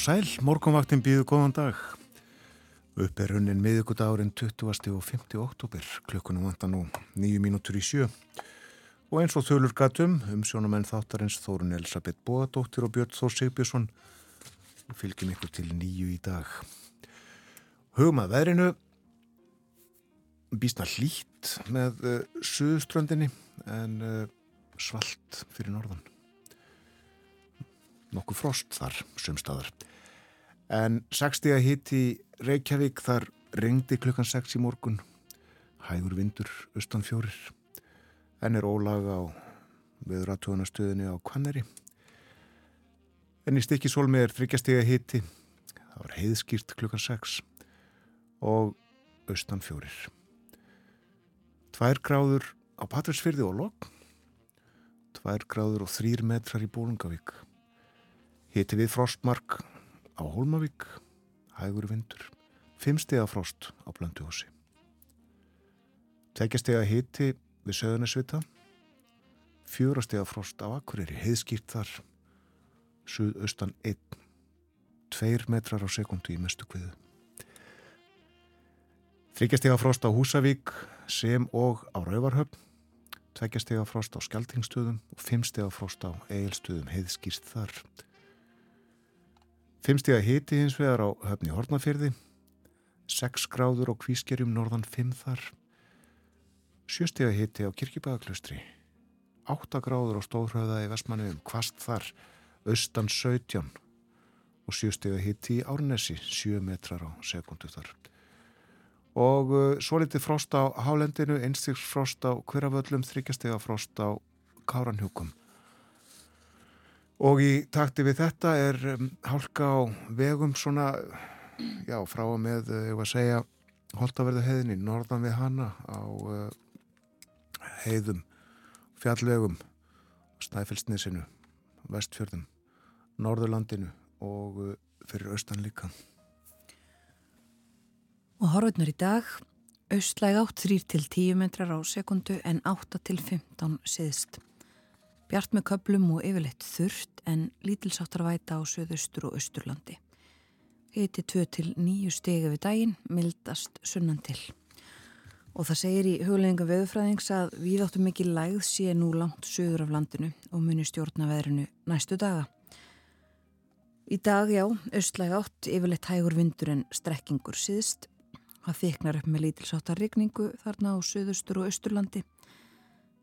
og sæl, morgunvaktin býðu góðan dag. Upp er hunnin miðugudárin 20. og 50. oktober, klukkunum vanta nú nýju mínútur í sjö. Og eins og þölur gatum, um sjónamenn þáttarins Þórun Elisabeth Bóadóttir og Björn Þór Sigbjörnsson fylgjum ykkur til nýju í dag. Hugum að verinu býstna hlýtt með uh, suðströndinni en uh, svalt fyrir norðan nokkuð frost þar sumstaðar. En 60 að hitt í Reykjavík þar ringdi klukkan 6 í morgun. Hægur vindur austan fjórir. En er ólaga á viðratúðanastöðinni á Kvanneri en í stikkisólmi er þryggjastega hitti það var heiðskýrt klukkan 6 og austan fjórir. Tvær gráður á Patrísfyrði og Lok. Tvær gráður og þrýr metrar í Bólungavík Hiti við frostmark á Hólmavík, hægur vindur, fimmstega frost á Blönduhúsi. Tveggjastega hiti við Söðunisvita, fjórastega frost á Akureyri, heiðskýrt þar, suðaustan 1, 2 metrar á sekundu í mestu kviðu. Þryggjastega frost á Húsavík sem og á Rauvarhöfn, tveggjastega frost á Skeltingstöðum og fimmstega frost á Eilstöðum heiðskýrt þar. Fimmstega hiti hins vegar á höfni Hortnafyrði, 6 gráður á kvískerjum norðan 5 þar, sjöstega hiti á Kirkibæðaklustri, 8 gráður á Stóðröða í Vestmanniðum, kvast þar, austan 17 og sjöstega hiti í Árnesi, 7 metrar á sekundu þar. Og uh, svo litið frost á Hálendinu, einstigs frost á Hverjavöllum, þryggjastega frost á Káranhjúkum. Og í takti við þetta er um, hálka á vegum svona, já, frá að með, ég var að segja, holtaverðu heiðinni, norðan við hana á uh, heiðum, fjallvegum, Snæfellsnisinu, Vestfjörðum, Norðurlandinu og uh, fyrir austan líka. Og horfurnar í dag, austlæg átt 3 til 10 metrar á sekundu en 8 til 15 siðst. Bjart með köplum og yfirleitt þurft en lítilsáttar væta á söðaustur og austurlandi. Hiti 2 til 9 stegi við daginn, mildast sunnan til. Og það segir í hugleginga veðufræðings að við áttum mikið lægð sé nú langt söður af landinu og muni stjórna veðrinu næstu daga. Í dag, já, austlæg átt, yfirleitt hægur vindur en strekkingur síðst. Það þyknar upp með lítilsáttar rigningu þarna á söðaustur og austurlandi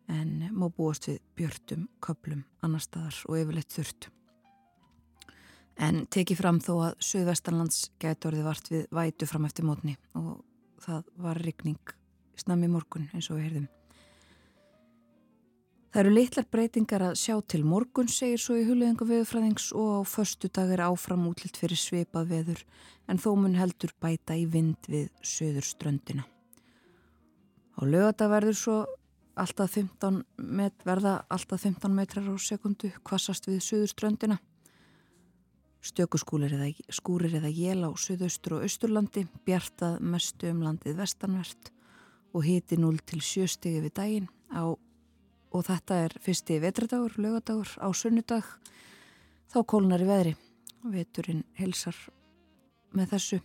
en má búast við björtum, köplum, annar staðar og yfirleitt þurft. En teki fram þó að Suðvestanlands gæti orðið vart við vætu fram eftir mótni og það var rigning snami morgun eins og við heyrðum. Það eru litlar breytingar að sjá til morgun, segir svo í hulöðingu veðufræðings og á förstu dag er áfram útlitt fyrir sveipað veður en þó mun heldur bæta í vind við söður ströndina. Á lögata verður svo alltaf 15 met, verða alltaf 15 metrar á sekundu kvassast við suðurströndina. Stökuskúlir eða, skúrir eða jél á suðaustur og austurlandi, bjartað mestu um landið vestanvert og hiti 0 til 7 stegi við daginn á, og þetta er fyrsti vetradagur, lögadagur á sunnudag, þá kólnar í veðri. Veturinn helsar með þessu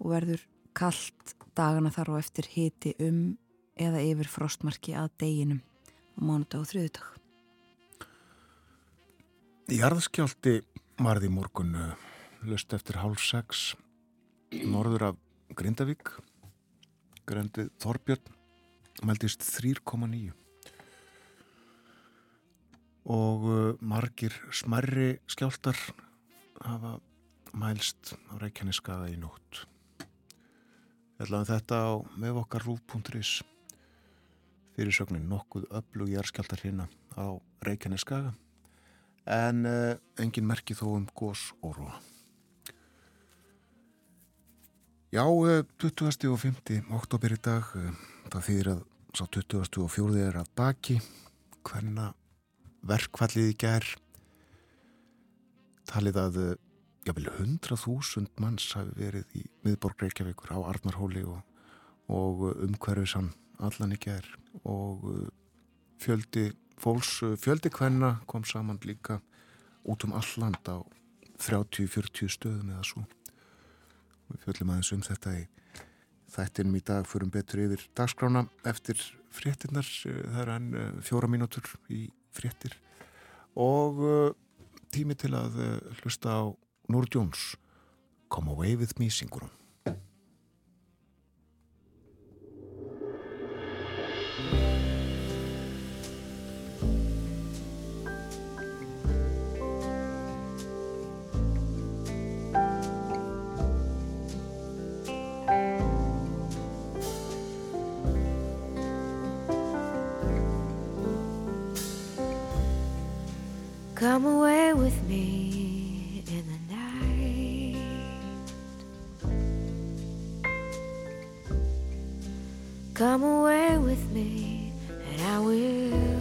og verður kallt dagana þar og eftir hiti um eða yfir frostmarki að deginum á mánudag og þriðudag. Jarðskjálti varði morgun löst eftir hálf sex norður af Grindavík grendið Þorbjörn meldist 3,9 og uh, margir smerri skjáltar hafa mælst á Reykjaneskaða í nótt. Ætlaði þetta á meðvokarrúf.is fyrirsögnin nokkuð öflug jærskjaldar hérna á Reykjaneskaga en uh, engin merki þó um gós og róa. Já, uh, 20. og 5. oktober í dag, uh, það þýðir að sá 20. og 4. er að baki, hverna verkvallið í ger, talið að jáfnvel 100.000 manns hafi verið í miðborg Reykjavíkur á Arnarhóli og, og umhverfisann allan í ger og uh, fjöldi fólks, uh, fjöldi hvenna kom saman líka út um all land á 30-40 stöðum eða svo. Við fjöldum aðeins um þetta í þættinum í dag, förum betur yfir dagskrána eftir fréttinnar, það er eh, fjóra mínútur í fréttir og uh, tími til að uh, hlusta á Núr Jóns Come Away With Me syngurum. Come away with me, and I will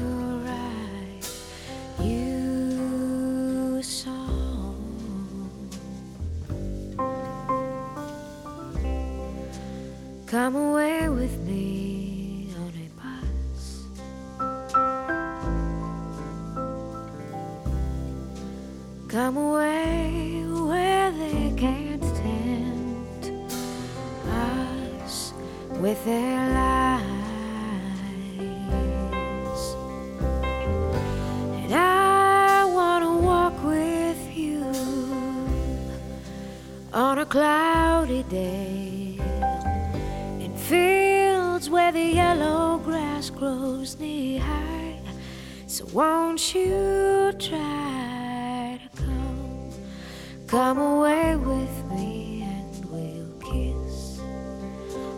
come away with me and we'll kiss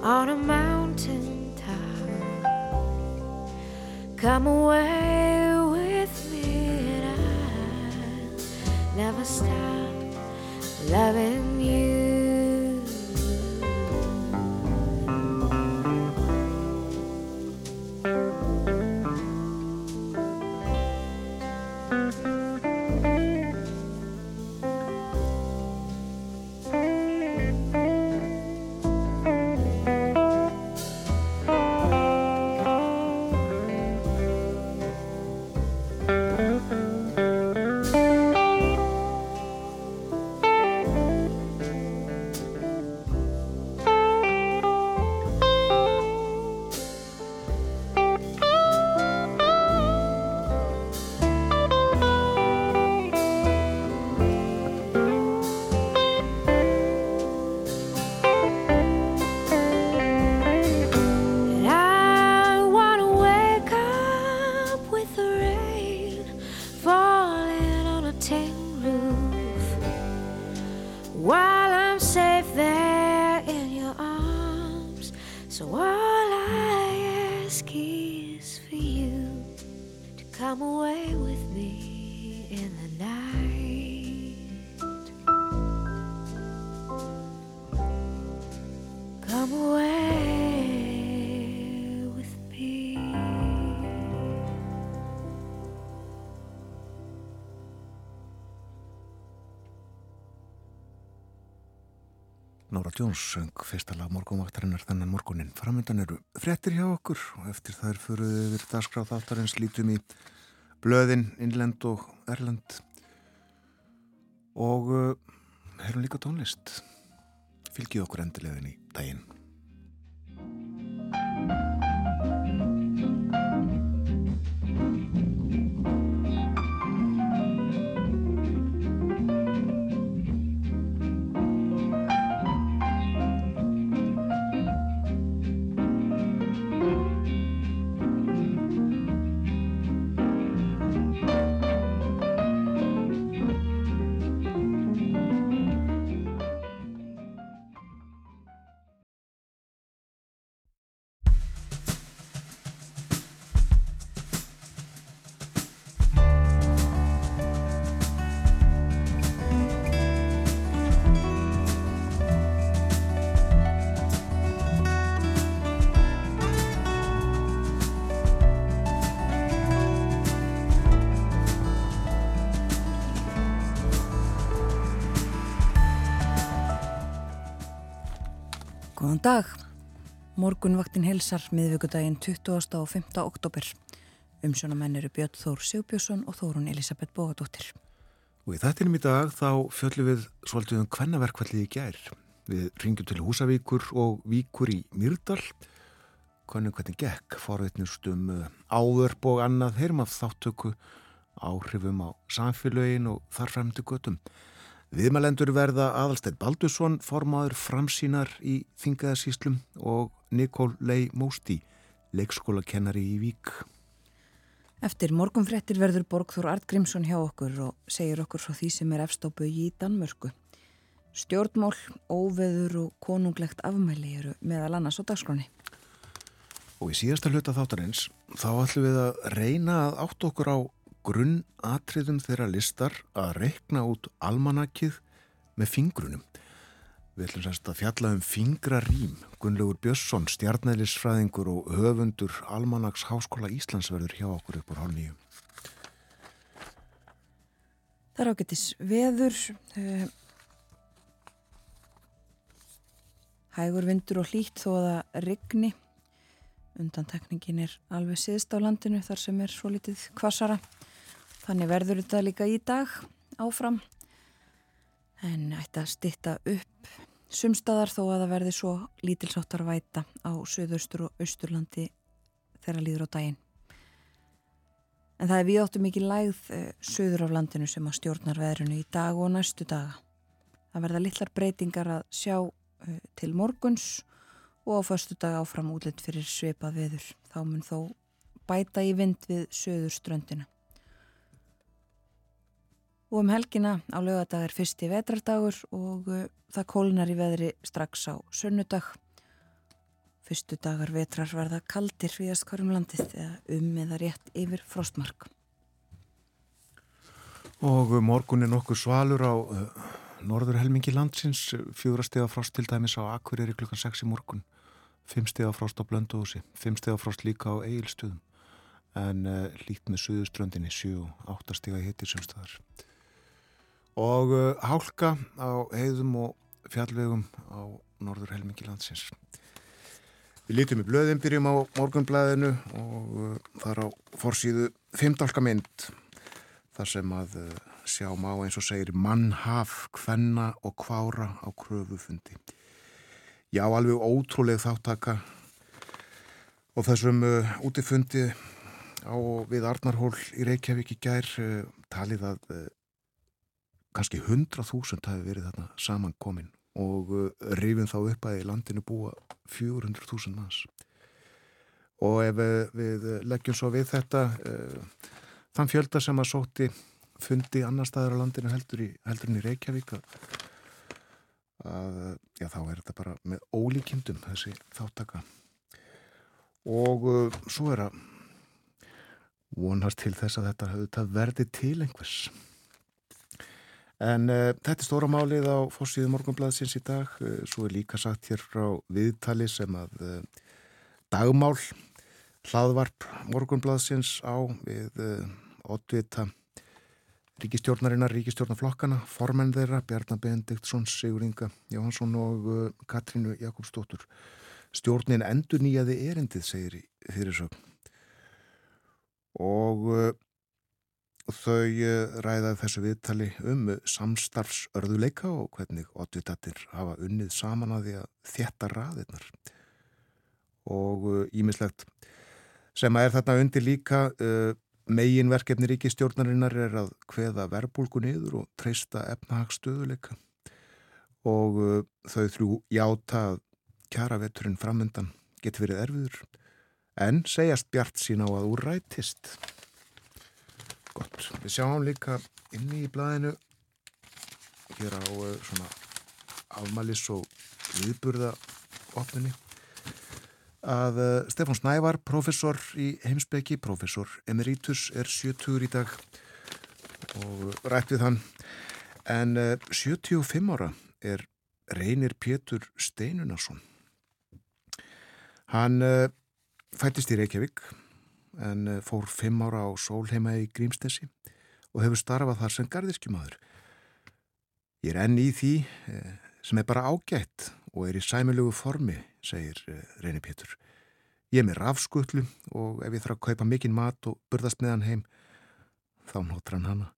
on a mountain top. Come away Jones söng fyrsta lag morgunvaktarinnar þennan morgunin. Framöndan eru frettir hjá okkur og eftir þær furuðu yfir dagskráð þáttarins lítum í blöðin, innlend og erlend og uh, erum líka tónlist. Fylgið okkur endilegðin í daginn. Dag. Morgunvaktin helsar miðvíkudaginn 20. og 5. oktober. Umsjónamenn eru Björn Þór Sigbjörnsson og Þórun Elisabeth Bógadóttir. Og í þettinum í dag þá fjöllum við svolítið um kvennaverkvallið í gær. Við ringjum til Húsavíkur og Víkur í Myrdal. Konum hvernig gekk, forveitnust um uh, áðurb og annað heyrum af þáttöku, áhrifum á samfélögin og þar fremdi göttum. Viðmælendur verða aðalstætt Baldusson, formaður framsýnar í Þingaðasíslum og Nikól Lei Mósti, leikskólakennari í Vík. Eftir morgunfrettir verður Borgþór Artgrímsson hjá okkur og segir okkur frá því sem er efstópu í Danmörku. Stjórnmál, óveður og konunglegt afmæli eru meðal annars á dagskroni. Og í síðasta hluta þáttarins þá ætlum við að reyna að átt okkur á grunnatriðum þeirra listar að rekna út almanakið með fingrunum. Við ætlum sérst að fjalla um fingrarím. Gunnlaugur Björnsson, stjarnælisfræðingur og höfundur Almanags Háskóla Íslandsverður hjá okkur upp úr hálf nýju. Það er ágættis veður, uh, hægur vindur og hlýtt þó að það rigni. Undantekningin er alveg siðst á landinu þar sem er svo litið kvassara. Þannig verður þetta líka í dag áfram en ætti að stitta upp sumstaðar þó að það verði svo lítilsáttar væta á söðaustur og austurlandi þegar líður á daginn. En það er við áttu mikið lægð uh, söður af landinu sem að stjórnar veðrunu í dag og næstu daga. Það verða litlar breytingar að sjá uh, til morguns og á förstu dag áfram útlitt fyrir sveipað veður. Þá mun þó bæta í vind við söður ströndina. Og um helgina á lögadag er fyrsti vetrardagur og uh, það kólunar í veðri strax á sönnudag. Fyrstu dagar vetrar verða kaldir viðast hverjum landið eða um eða rétt yfir frostmark. Og morgun er nokkuð svalur á uh, norður helmingi landsins, fjóra steg af frost til dæmis á Akkurýri klukkan 6 í morgun, fimm steg af frost á Blönduhúsi, fimm steg af frost líka á Egilstöðum, en uh, lít með suðuströndinni 7 og 8 steg að hitti semstaðar og uh, hálka á heiðum og fjallvegum á norður helmingi landsins. Við lítum í blöðin, byrjum á morgunblæðinu og uh, þar á forsýðu fymdálka mynd þar sem að uh, sjá má eins og segir mannhaf, kvenna og kvára á kröfufundi. Já, alveg ótrúleg þáttaka og þessum uh, útifundi á við Arnarhól í Reykjavík í gær uh, talið að uh, kannski 100.000 hafi verið þarna samankomin og uh, rifin þá upp að í landinu búa 400.000 manns. Og ef við leggjum svo við þetta uh, þann fjölda sem að sóti fundi annar staðar á landinu heldur, í, heldur í Reykjavík að, að já, þá er þetta bara með ólíkindum þessi þáttaka og uh, svo er að vonast til þess að þetta verði til einhvers En uh, þetta er stóra málið á fórsíðu morgunblæðsins í dag. Uh, svo er líka sagt hér frá viðtali sem að uh, dagmál hlaðvarp morgunblæðsins á við oddvita ríkistjórnarinnar, ríkistjórnarflokkana, formenn þeirra, Bjarnar Benediktsson, Sigur Inga Jóhansson og Katrínu Jakobsdóttur. Stjórnin endur nýjaði erindið, segir fyrir svo. Og Þau eh, ræðaði þessu viðtali um samstarfsörðuleika og hvernig oddvitatir hafa unnið saman að því að þjætta raðirnar. Og ímislegt eh, sem að er þarna undir líka uh, meginverkefni ríkistjórnarinnar er að hveða verbulgu niður og treysta efnahagsstöðuleika og þau þrjú játa að kjaraveturinn framöndan getur verið erfiður en segjast bjart sín á að úr rætist Gott, við sjáum líka inni í blæðinu hér á uh, svona afmælis og viðburða opninni að uh, Stefán Snævar, professor í heimsbyggi, professor emeritus er 70 í dag og rætt við hann. En uh, 75 ára er Reynir Pétur Steinunarsson hann fættist í Reykjavík en eh, fór fimm ára á sólheima í Grímstessi og hefur starfað þar sem gardirkjumadur. Ég er enn í því eh, sem er bara ágætt og er í sæmilugu formi, segir eh, Reyni Pétur. Ég er með rafskutlu og ef ég þarf að kaupa mikinn mat og burðast með hann heim, þá notur hann hana.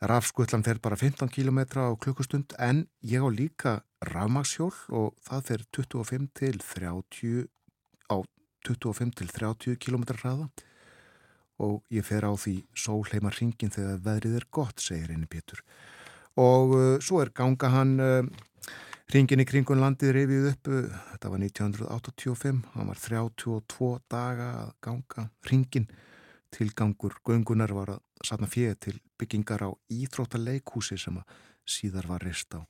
Rafskutlan fer bara 15 km á klukkustund en ég á líka rafmagsjól og það fer 25 til 30 á 25 til 30 km hraða og ég fer á því sólheimar ringin þegar veðrið er gott, segir einni Pétur. Og uh, svo er ganga hann uh, ringin í kringun landið reyfið upp, uh, þetta var 1985, hann var 32 daga að ganga ringin. Tilgangur göngunar var að satna fjöð til byggingar á Íþróttaleikúsi sem að síðar var reist á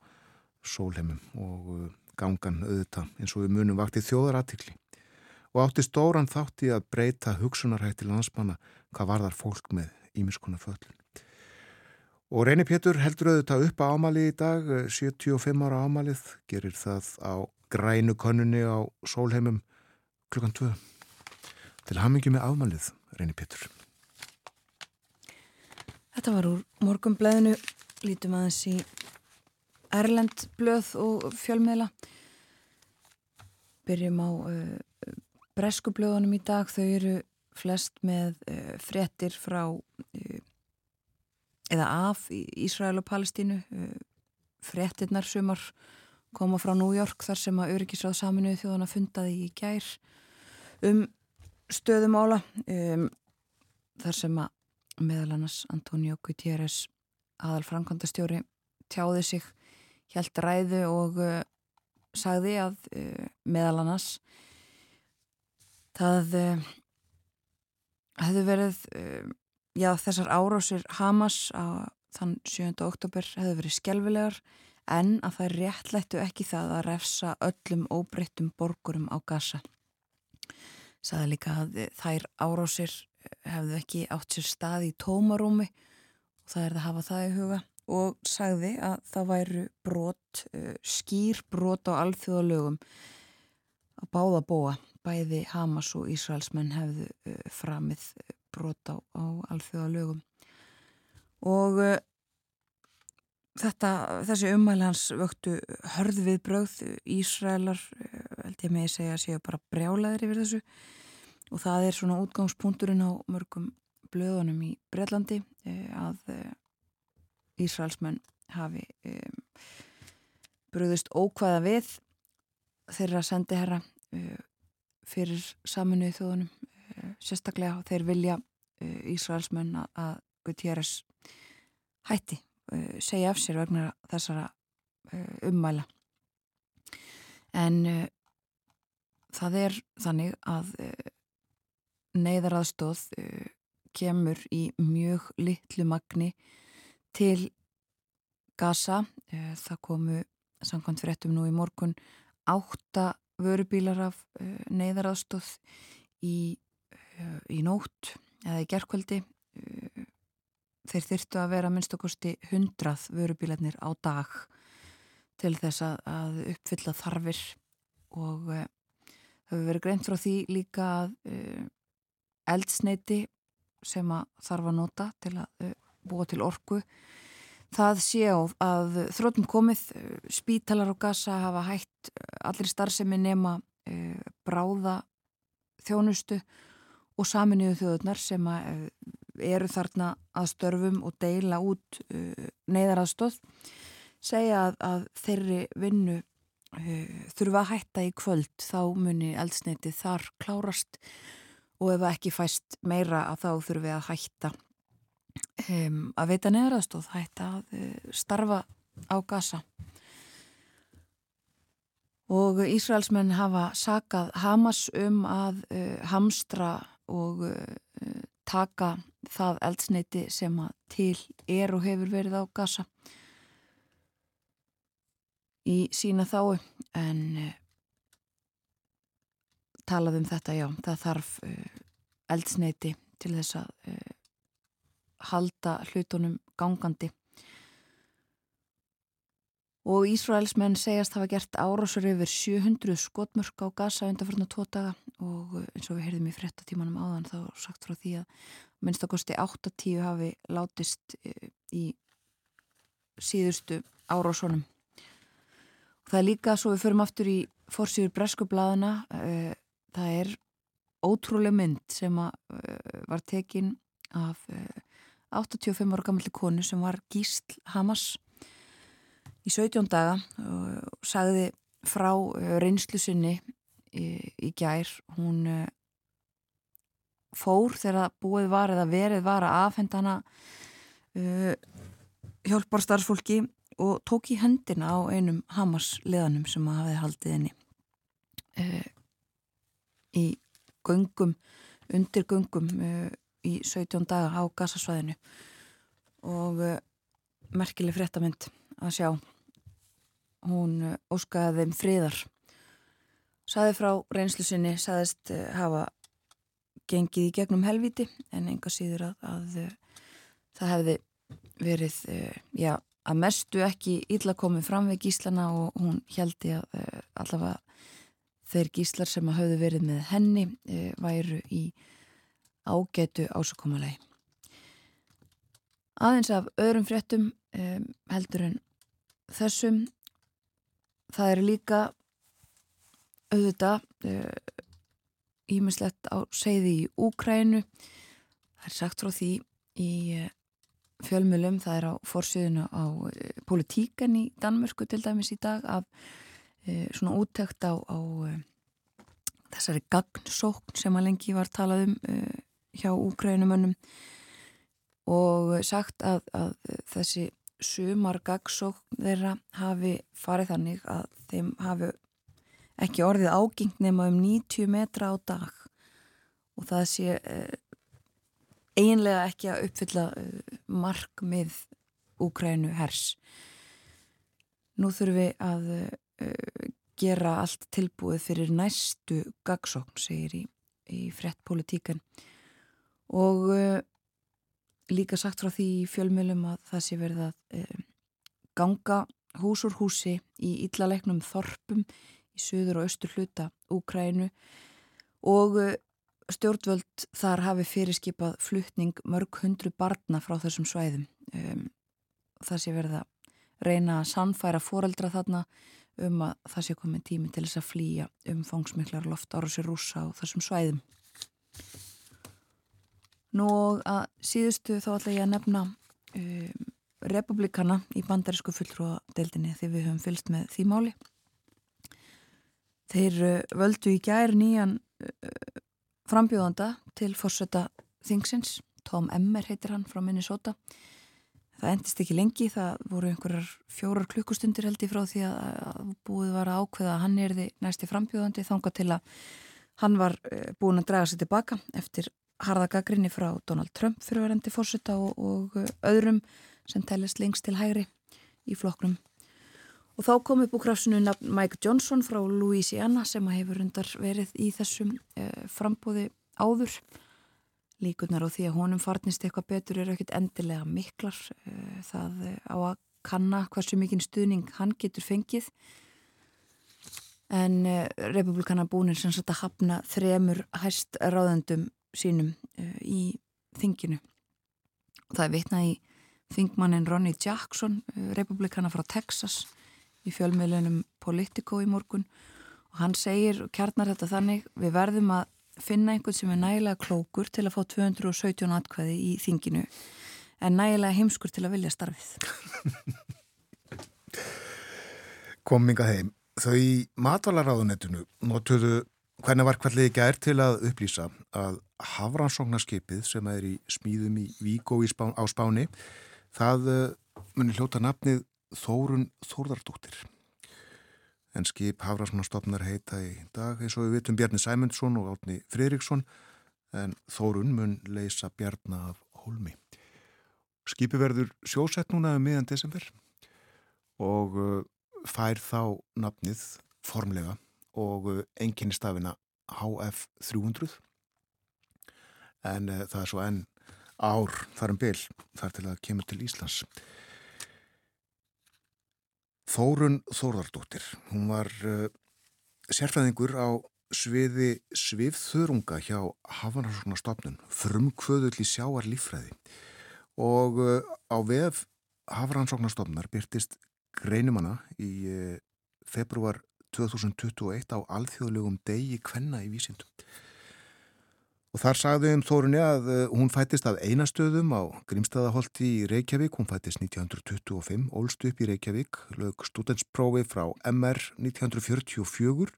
sólheimum og uh, gangan auðvita eins og við munum vaktið þjóðaratikli og átti stóran þátti að breyta hugsunarhætti landsmanna hvað var þar fólk með ímiskona föllun. Og Reyni Pétur heldur auðvitað upp á ámalið í dag, 75 ára ámalið, gerir það á grænu konunni á sólheimum klukkan 2. Til hamingi með ámalið, Reyni Pétur. Þetta var úr morgumbleðinu, lítum aðeins í Erlend blöð og fjölmiðla. Byrjum á uh, breskublöðunum í dag, þau eru flest með uh, fréttir frá uh, eða af Ísrael og Palestínu. Uh, fréttirnar sumar koma frá New York þar sem að Öryggisráð saminuði þjóðana fundaði í gær um stöðumála um, þar sem að meðal annars Antonio Gutierrez aðal framkvæmdastjóri tjáði sig hjælt ræðu og uh, sagði að uh, meðal annars það hefðu verið já þessar árásir Hamas á þann 7. oktober hefðu verið skjálfilegar en að það réttlættu ekki það að refsa öllum óbreyttum borgurum á Gaza. Saði líka að þær árásir hefðu ekki átt sér stað í tómarúmi og það er að hafa það í huga og sagði að það væru brot, skýr brot á alþjóðalögum að báða búa. Bæði Hamas og Ísraelsmenn hefðu framið brot á, á alþjóðalögum. Og uh, þetta, þessi ummæli hans vöktu hörð við bröð Ísraelar, uh, held ég með að segja séu bara brjálaðir yfir þessu. Og það er svona útgangspunkturinn á mörgum blöðunum í Breitlandi að Ísraelsmenn hafi um, bröðust ókvæða við þeirra sendi herra fyrir saminuð þjóðunum sérstaklega þeir vilja uh, Ísraelsmenn að Gutierrez hætti uh, segja af sér vegna þessara ummæla. En það er þannig að neyðaraðstóð kemur í mjög litlu magni til Gaza. Það komu samkvæmt fréttum nú í morgun átta vörubílar af neyðaraðstóð í í nótt eða í gerðkvöldi uh, þeir þyrtu að vera minnst okkursti hundrað vörubílarnir á dag til þess að uppfylla þarfir og uh, það hefur verið greint frá því líka að uh, eldsneiti sem að þarf að nota til að uh, búa til orku það sé á að þróttum komið uh, spítalar og gasa hafa hægt uh, allir starfsemi nema bráða þjónustu og saminuðu þjóðunar sem eh, eru þarna að störfum og deila út uh, neyðaraðstóð segja að, að þeirri vinnu þurfa að hætta í kvöld. Þá muni eldsneiti þar klárast og ef ekki fæst meira að þá þurfum við að hætta um, að veita neyðaraðstóð hætta að uh, starfa á gasa og Ísraelsmenn hafa sakað Hamas um að hamstra og uh, taka það eldsneiti sem að til er og hefur verið á gasa í sína þái en uh, talað um þetta já, það þarf uh, eldsneiti til þess að uh, halda hlutunum gangandi. Og Ísraelsmenn segjast hafa gert árásur yfir 700 skotmörk á gasa undan fyrir tvo daga. Og eh, eins og við heyrðum í frettatímanum áðan þá sagt frá því að minnst ákosti 8-10 hafi látist eh, í síðustu árásunum. Og það er líka svo við förum aftur í fórsýður breskublaðina eh, það er ótrúlega mynd sem var tekin af 85 ára gammalli konu sem var Gísl Hamas í 17 daga og sagði frá uh, reynslu sinni í, í gær. Hún uh, fór þegar búið var eða verið var að afhenda hana uh, hjálpar starfsfólki og tók í hendina á einum Hamas leðanum sem að hafiði haldið henni uh, í göngum, undir göngum uh, í 17 daga á gasasvæðinu og uh, merkileg fréttamind að sjá. Hún uh, óskaði þeim friðar. Saði frá reynslu sinni saðist uh, hafa gengið í gegnum helviti en enga síður að, að það hefði verið já, að mestu ekki illa komið fram við gíslana og hún heldi að allavega þeir gíslar sem að hafðu verið með henni væru í ágætu ásakomalegi. Aðeins af öðrum fréttum um, heldur en þessum það eru líka auðvitað ímislegt uh, á segði í Úkrænu það er sagt frá því í uh, fjölmjölum, það er á fórsöðinu á uh, politíkan í Danmörku til dæmis í dag af svona úttækt á, á þessari gagnsókn sem að lengi var talað um hjá úkrænumönnum og sagt að, að þessi sumar gagsókn þeirra hafi farið þannig að þeim hafi ekki orðið ágengt nema um 90 metra á dag og það sé eh, eiginlega ekki að uppfylla eh, markmið Úkrænu hers. Nú þurfum við að eh, gera allt tilbúið fyrir næstu gagsókn, segir í, í frett politíkan og uh, líka sagt frá því fjölmjölum að það sé verið að uh, ganga hús úr húsi í illalegnum þorpum í söður og austur hluta Úkrænu og uh, stjórnvöld þar hafi fyrirskipað fluttning mörg hundru barna frá þessum svæðum. Um, það sé verið að reyna að sannfæra foreldra þarna um að það sé komið tími til þess að flýja umfangsmiklar loft ára sér rúsa á þessum svæðum Nú að síðustu þá ætla ég að nefna um, republikana í bandarísku fulltrúadeildinni því við höfum fylst með því máli. Þeir uh, völdu í gær nýjan uh, frambjóðanda til fórsöta Thingsins, Tom Emmer heitir hann frá Minnesota. Það endist ekki lengi, það voru einhverjar fjórar klukkustundir held ég frá því að, búið var að ákveða að hann er því næsti frambjóðandi þánga til að hann var uh, búin að draga sér tilbaka eftir harða gaggrinni frá Donald Trump fyrirverandi fórsetta og, og uh, öðrum sem tellist lengst til hægri í flokknum. Og þá kom upp úr krafsinu Mike Johnson frá Louisiana sem hefur undar verið í þessum eh, frambóði áður. Líkunar á því að honum farnist eitthvað betur eru ekkit endilega miklar. Eh, það á að kanna hversu mikinn stuðning hann getur fengið. En eh, republikana búinir sem sagt að hafna þremur hæst ráðendum sínum uh, í þinginu. Það er vitnað í þingmannin Ronny Jackson, uh, republikana frá Texas í fjölmiðlunum Politico í morgun og hann segir og kjarnar þetta þannig við verðum að finna einhvern sem er nægilega klókur til að fá 217 atkvæði í þinginu en nægilega heimskur til að vilja starfið. Kominga heim. Þau í matvalarraðunettinu notuðu Hvernig var ekki er til að upplýsa að Havransóknarskipið sem er í smíðum í Víkó spán, á Spáni það uh, eh, munir hljóta nafnið Þórun Þórðardóttir. En skip Havransóknarstofnar heita í dag eins og við vitum Bjarni Sæmundsson og Átni Fridriksson en Þórun mun leysa Bjarna af Hólmi. Skipi verður sjósett núna um miðan desember og uh, fær þá nafnið formlega og uh, enginnistafina HF300 en uh, það er svo enn ár þar um byl þar til að kemur til Íslands. Þórun Þórðardóttir hún var uh, sérfæðingur á sviði svifþörunga hjá Hafanarsóknarstofnun frumkvöðull í sjáar lífræði og uh, á vef Hafanarsóknarstofnar byrtist greinumanna í uh, februar 2021 á alþjóðlegum degi kvenna í vísindum. Og þar sagði um Þórunni að uh, hún fættist af einastöðum á Grímstæðaholti í Reykjavík, hún fættist 1925, ólst upp í Reykjavík, lög studentsprófi frá MR 1944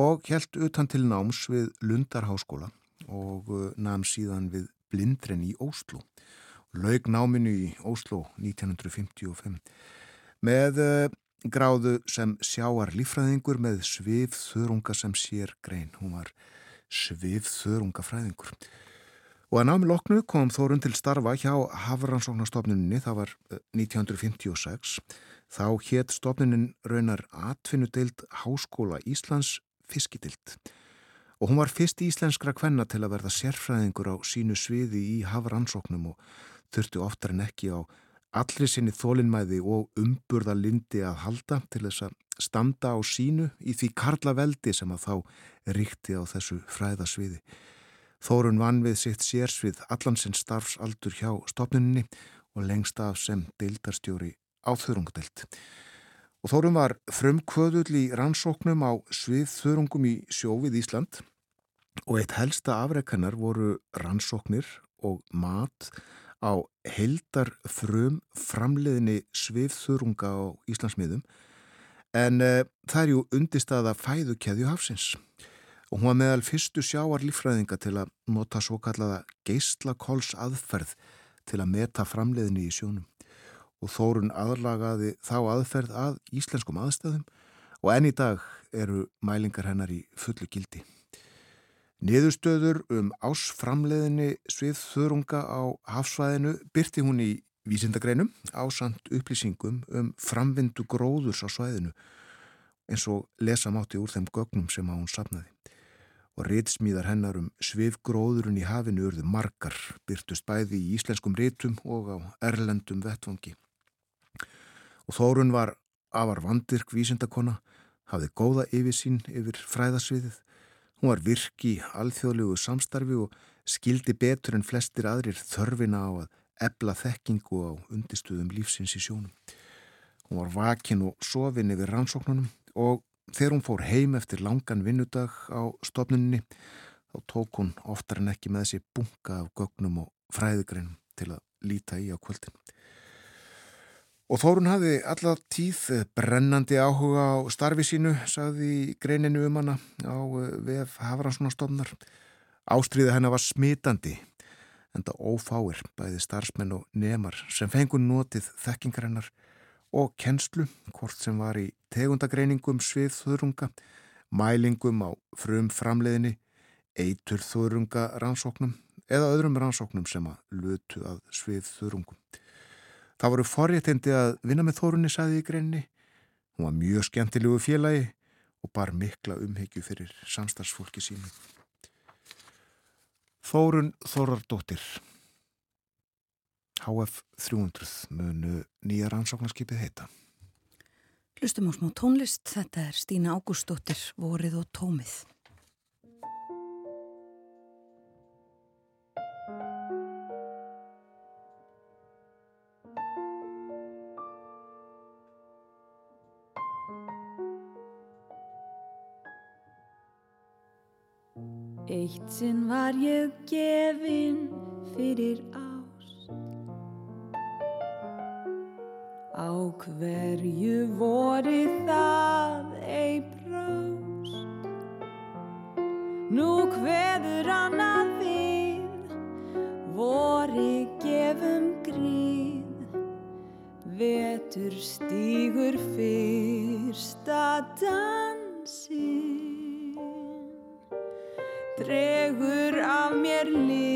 og helt utan til náms við Lundarháskóla og uh, namn síðan við Blindren í Óslo. Laug náminu í Óslo 1955 með uh, gráðu sem sjáar lífræðingur með svið þörunga sem sér grein. Hún var svið þörunga fræðingur. Og að námi loknu kom Þórun til starfa hjá Hafransóknarstofnuninni, það var 1956. Eh, Þá hétt stofnunin raunar atvinnudeild Háskóla Íslands fiskidild. Og hún var fyrst íslenskra kvenna til að verða sérfræðingur á sínu sviði í Hafransóknum og þurfti oftar en ekki á allri sinni þólinnmæði og umburða lindi að halda til þess að standa á sínu í því karla veldi sem að þá ríkti á þessu fræðasviði. Þórun vann við sitt sérsvið allansinn starfsaldur hjá stopninni og lengst af sem deildarstjóri á þurrungdelt. Og Þórun var frumkvöðull í rannsóknum á svið þurrungum í sjófið Ísland og eitt helsta afreikannar voru rannsóknir og mat á heldar frum framleiðinni svifþurunga á Íslandsmiðum en uh, það er ju undistaða fæðukæðju hafsins og hún var meðal fyrstu sjáar lífræðinga til að nota svo kallaða geislakols aðferð til að meta framleiðinni í sjónum og Þórun aðlagaði þá aðferð að íslenskum aðstæðum og enn í dag eru mælingar hennar í fullu gildi. Niðurstöður um ásframleðinni sviðþörunga á hafsvæðinu byrti hún í vísindagreinum á samt upplýsingum um framvindu gróðurs á svæðinu eins og lesa mátti úr þeim gögnum sem hún sapnaði. Og ritsmíðar hennar um svifgróðurinn í hafinu urðu margar, byrtust bæði í íslenskum ritum og á erlendum vettvangi. Og Þórun var afar vandirk vísindakona, hafði góða yfirsýn yfir fræðasviðið Hún var virki í alþjóðlegu samstarfi og skildi betur en flestir aðrir þörfina á að ebla þekkingu á undistuðum lífsins í sjónum. Hún var vakin og sofin yfir rannsóknunum og þegar hún fór heim eftir langan vinnudag á stofnunni þá tók hún oftar en ekki með þessi bunga af gögnum og fræðigreinum til að líta í á kvöldinu. Og Þórun hafði alla tíð brennandi áhuga á starfi sínu, sagði greininu um hana á eh, VF Hafranssonastofnar. Ástriði hennar var smitandi, en það ófáir bæði starfsmenn og nemar sem fengun notið þekkingarinnar og kennslu, hvort sem var í tegundagreiningum sviðþurunga, mælingum á frum framleiðinni, eitur þurunga rannsóknum eða öðrum rannsóknum sem að lutu að sviðþurungum. Það voru forréttindi að vinna með Þórunni, saði í greinni. Hún var mjög skemmtilegu félagi og bar mikla umhyggju fyrir samstagsfólki sínu. Þórun Þórardóttir HF 300 munu nýja rannsóknarskipið heita. Hlustum á smá tónlist, þetta er Stína Ágústóttir, Vorið og Tómið. Eitt sinn var ég gefin fyrir ást. Á hverju voru það ei brást Nú hverður annað við voru gefum gríð Vetur stígur fyrsta dansi dregur af mér lilju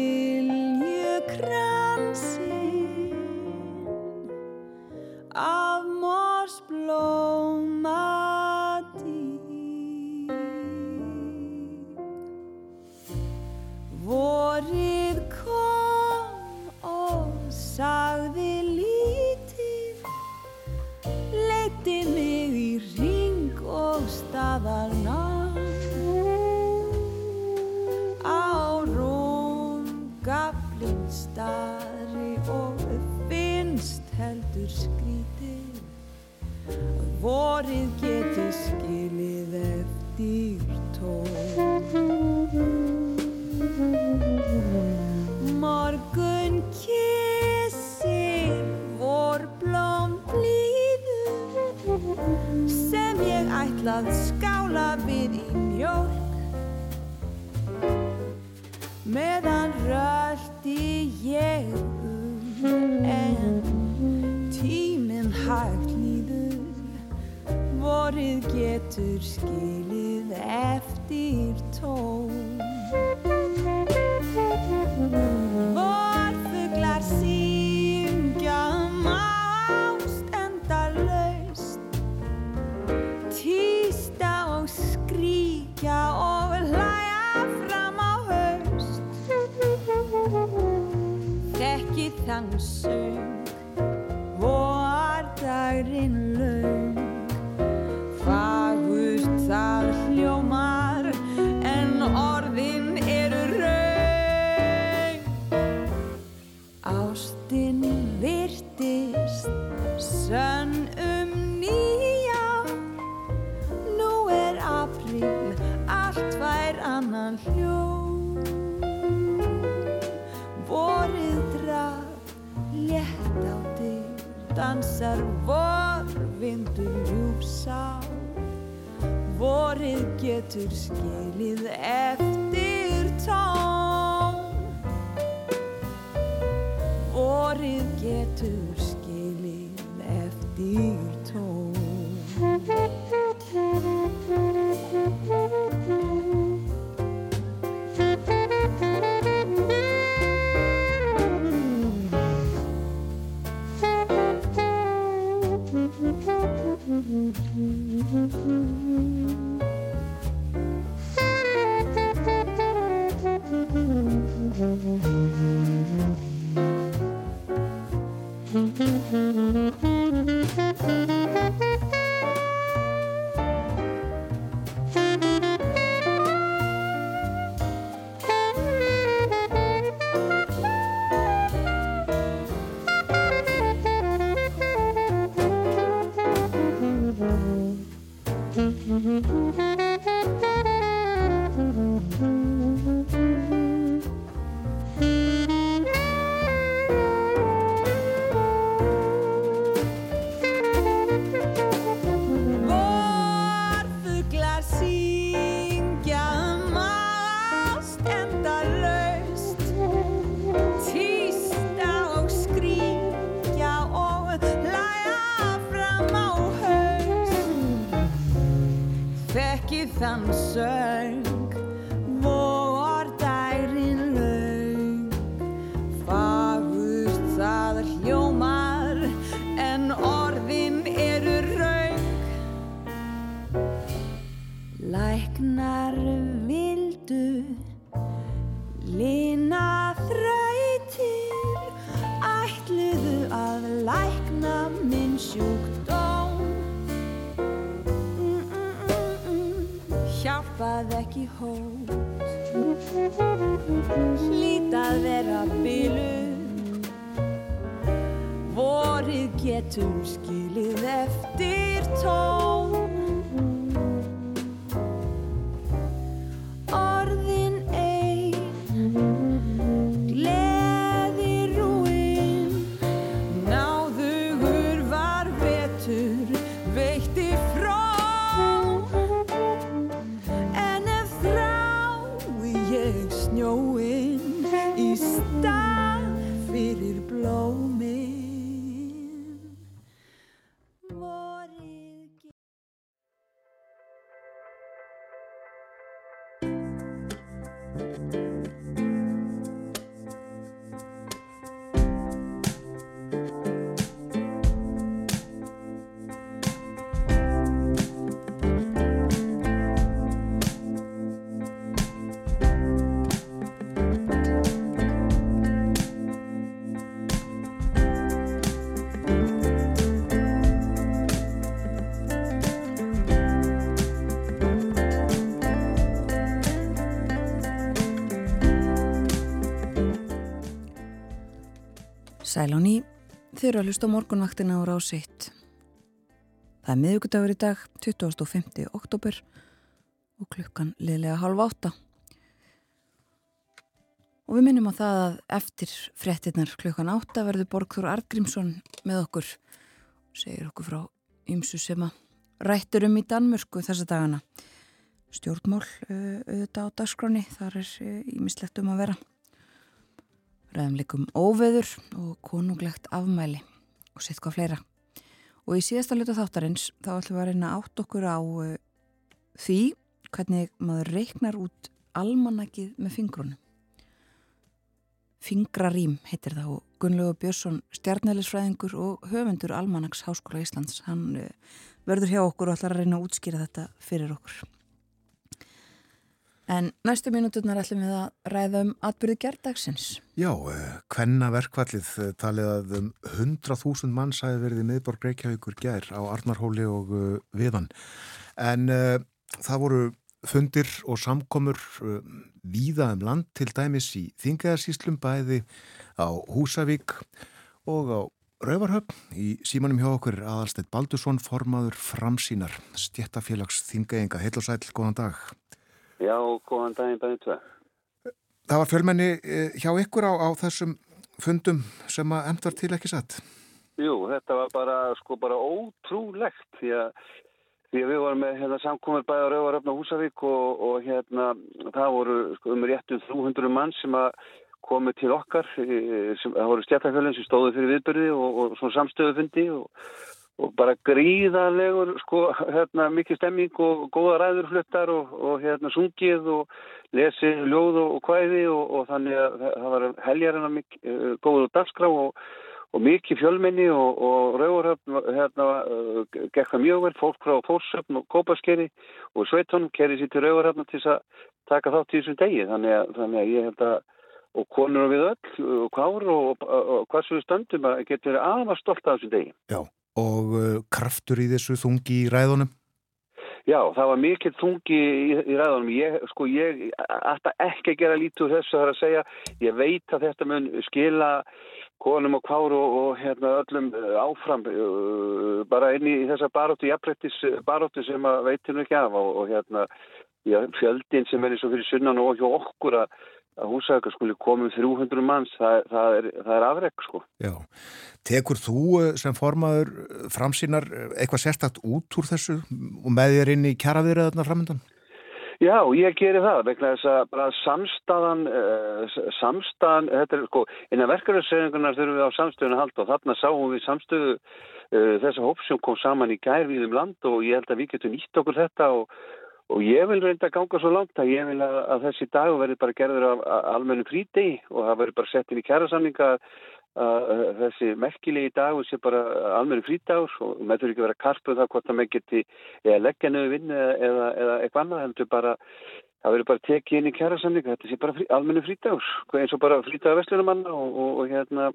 Sæl á ný, þau eru að hlusta morgunvaktina á rásiitt. Það er miðugudagur í dag, 25. oktober og klukkan liðlega halv átta. Og við minnum á það að eftir frettinnar klukkan átta verður Borgþór Argrímsson með okkur og segir okkur frá ymsu sem að rættur um í Danmörku þessa dagana. Stjórnmól eh, auðvitað á dagskráni, þar er eh, ímislegt um að vera ræðum líkum óveður og konunglegt afmæli og sitt hvað fleira. Og í síðasta luta þáttarins þá ætlum við að reyna átt okkur á uh, því hvernig maður reiknar út almanakið með fingrunum. Fingrarím heitir það og Gunnlegu Björnsson stjarnælisfræðingur og höfundur Almanaks Háskóla Íslands hann uh, verður hjá okkur og ætlar að reyna að útskýra þetta fyrir okkur En næstu mínuturnar ætlum við að ræða um atbyrði gerðdagsins. Já, hvenna eh, verkvallið eh, talið að um 100.000 manns hafi verið í miðborg Reykjavíkur gær á Arnarhóli og uh, Viðan. En uh, það voru fundir og samkomur uh, víða um land til dæmis í Þingaðarsíslum bæði á Húsavík og á Rauvarhöfn í símanum hjá okkur aðalsteit Baldursson formaður framsínar stjættafélags Þingaðinga. Heil og sæl, góðan dag. Já, góðan daginn bæðið tvei. Það var fjölmenni eh, hjá ykkur á, á þessum fundum sem að emndar til ekki satt? Jú, þetta var bara, sko, bara ótrúlegt því að, því að við varum með hérna, samkomur bæði á Rauvaröfn og Húsavík og, og hérna það voru sko, um réttum 300 mann sem að komið til okkar, eh, sem, það voru stjættarfjölinn sem stóði fyrir viðbyrði og, og svona samstöðufundi og og bara gríðarlegur sko, hérna, mikið stemming og góða ræðurfluttar og, og hérna sungið og lesið ljóð og, og hvæði og, og þannig að það var heljarina mikið, uh, góðu dagskrá og mikið fjölmenni og rauðurhöfn hérna uh, gekka mjög vel, fólk frá Þórsöfn og Kópaskeri og Sveitónum kerið sér til rauðurhöfna til að taka þátt í þessum degi. Þannig að, þannig að ég held að og konur við öll og kár og hvað sem við stöndum að verið aðeins stolt af þessum degi. Já og uh, kraftur í þessu þungi í ræðunum? Já, það var mikill þungi í, í ræðunum. Ég, sko, ég ætta ekki að gera lítur þessu þar að segja. Ég veit að þetta mun skila konum og kváru og, og hérna, öllum uh, áfram uh, bara inn í þessa baróttu, jafnrættis baróttu sem að veitinu ekki af og, og hérna, já, fjöldin sem er eins og fyrir sunnan og okkur að að húsækja skuli komið 300 manns, það, það er, er afreg sko. Já, tekur þú eh, sem formaður eh, framsýnar eh, eitthvað sérstakt út úr þessu og með þér inn í kjaraviðræðarna framöndan? Já, ég gerir það, vegna þess að bara samstæðan, uh, samstæðan, þetta er sko, innan verkefnisegingunar þurfum við á samstöðinu að halda og þarna sáum við samstöðu uh, þessa hóps sem kom saman í gær við um land og ég held að við getum nýtt okkur þetta og Og ég vil reynda að ganga svo langt að ég vil að, að þessi dag verði bara gerður af almennu frítegi og það verði bara sett inn í kærasamlinga að þessi merkilegi dag sé bara almennu frítagur og með þurfi ekki að karpa um það hvort það með geti eða leggja nöðu vinn eða, eða, eða eitthvað annað heldur bara það verður bara tekið inn í kærasamlinga þetta sé bara frí, almennu frítagur eins og bara frítagur vestlunumanna og, og, og, hérna,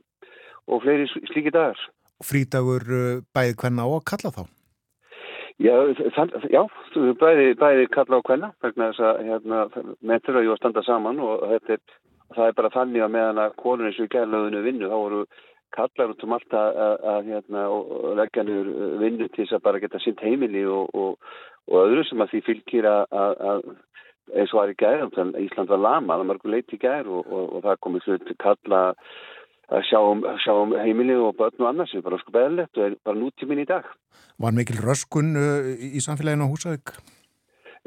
og fleiri slíki dagar. Frítagur uh, bæðið hvenna á að kalla þá? Já, þann, já bæði, bæði kalla á hvenna vegna þess að hérna, menn þurfa ju að standa saman og er, það er bara þannig að meðan að konur eins og gærlöðinu vinnu þá voru kallar út um allt að, að, að hérna, leggja niður vinnu til þess að bara geta sínt heimili og, og, og öðru sem að því fylgir að eins og var í gær, Ísland var lama, það leitt í gær og, og það komið hlut kalla að sjá um, sjá um heimili og börn og annars sem bara sko beðlegt og er bara nútíminn í dag. Var mikil röskun uh, í samfélaginu á Húsavík?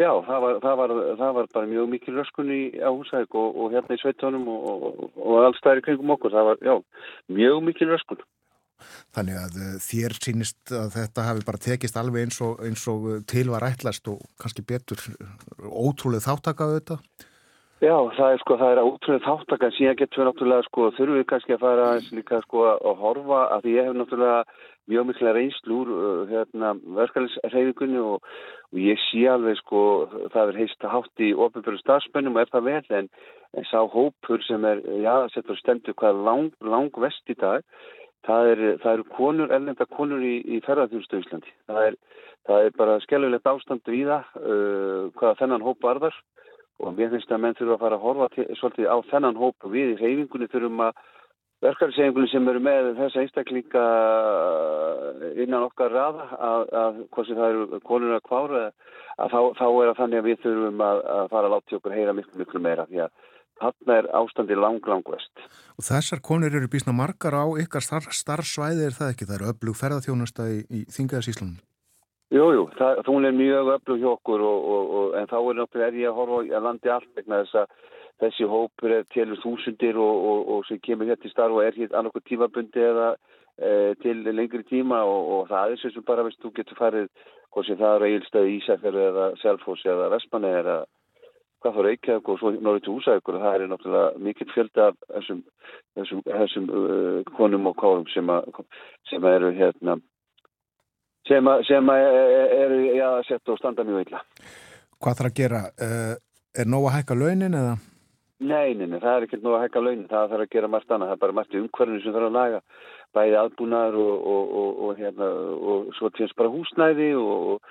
Já, það var, það var, það var bara mjög mikil röskun í, á Húsavík og, og hérna í Sveitónum og, og, og alls það er kringum okkur. Það var, já, mjög mikil röskun. Þannig að uh, þér sínist að þetta hafi bara tekist alveg eins og, eins og til var ætlast og kannski betur ótrúlega þáttakaðu þetta? Já, það er sko, það er ótrúlega þáttak en síðan getur við náttúrulega sko, þurfum við kannski að fara eins líka sko að horfa að því ég hef náttúrulega mjög mikla reynslu úr uh, hérna verkefnisreyfingunni og, og ég sé alveg sko það er heist að hátt í ofinbjörn stafsmennum og er það vel en, en sá hópur sem er, já, settur stendur hvað lang, lang vest í dag það er, eru konur, ellenda konur í, í ferðarþjóðstu Íslandi. Það er, það er bara skellulegt ástand við það uh, hvaða þennan hóp varðar og mér finnst að menn þurfa að fara að horfa til, svolítið á þennan hóp og við í reyfingunni þurfum að verkefnisegingunni sem eru með þessa einstaklinga innan okkar raða að, að hvað sem það eru konur að kvára að þá, þá er það þannig að við þurfum að, að fara að láta okkur heyra miklu miklu meira því að þarna er ástandi lang lang vest. Og þessar konur eru bísna margar á ykkar starf, starfsvæði er það ekki? Það eru öflug ferðarþjónusta í, í Þingaðarsíslunum? Jú, jú, það, hún er mjög öflug hjá okkur og, og, og, en þá er náttúrulega er ég að horfa að landi allt vegna þess að þessi hópur er til þúsundir og sem kemur hér til starf og er hér annarko tímabundi eða e, til lengri tíma og það er sem bara, veist, þú getur farið hvort sem það er Egilstaði, Ísafjörðu eða Selfos eða Vestmanni eða hvað þá Reykjavík og svo Norður til Úsækur og það er náttúrulega mikill fjölda af þessum, þessum, þessum uh, konum og kárum sem, sem eru hérna sem, a, sem a, eru já, sett og standa mjög illa. Hvað þarf að gera? Uh, er nóg að hækka launin eða? Nei, nei, nei, það er ekkert nóg að hækka launin, það þarf að gera margt annað, það er bara margt í umhverfinu sem þarf að laga, bæði aðbúnaður og, og, og, og hérna, svo tjens bara húsnæði og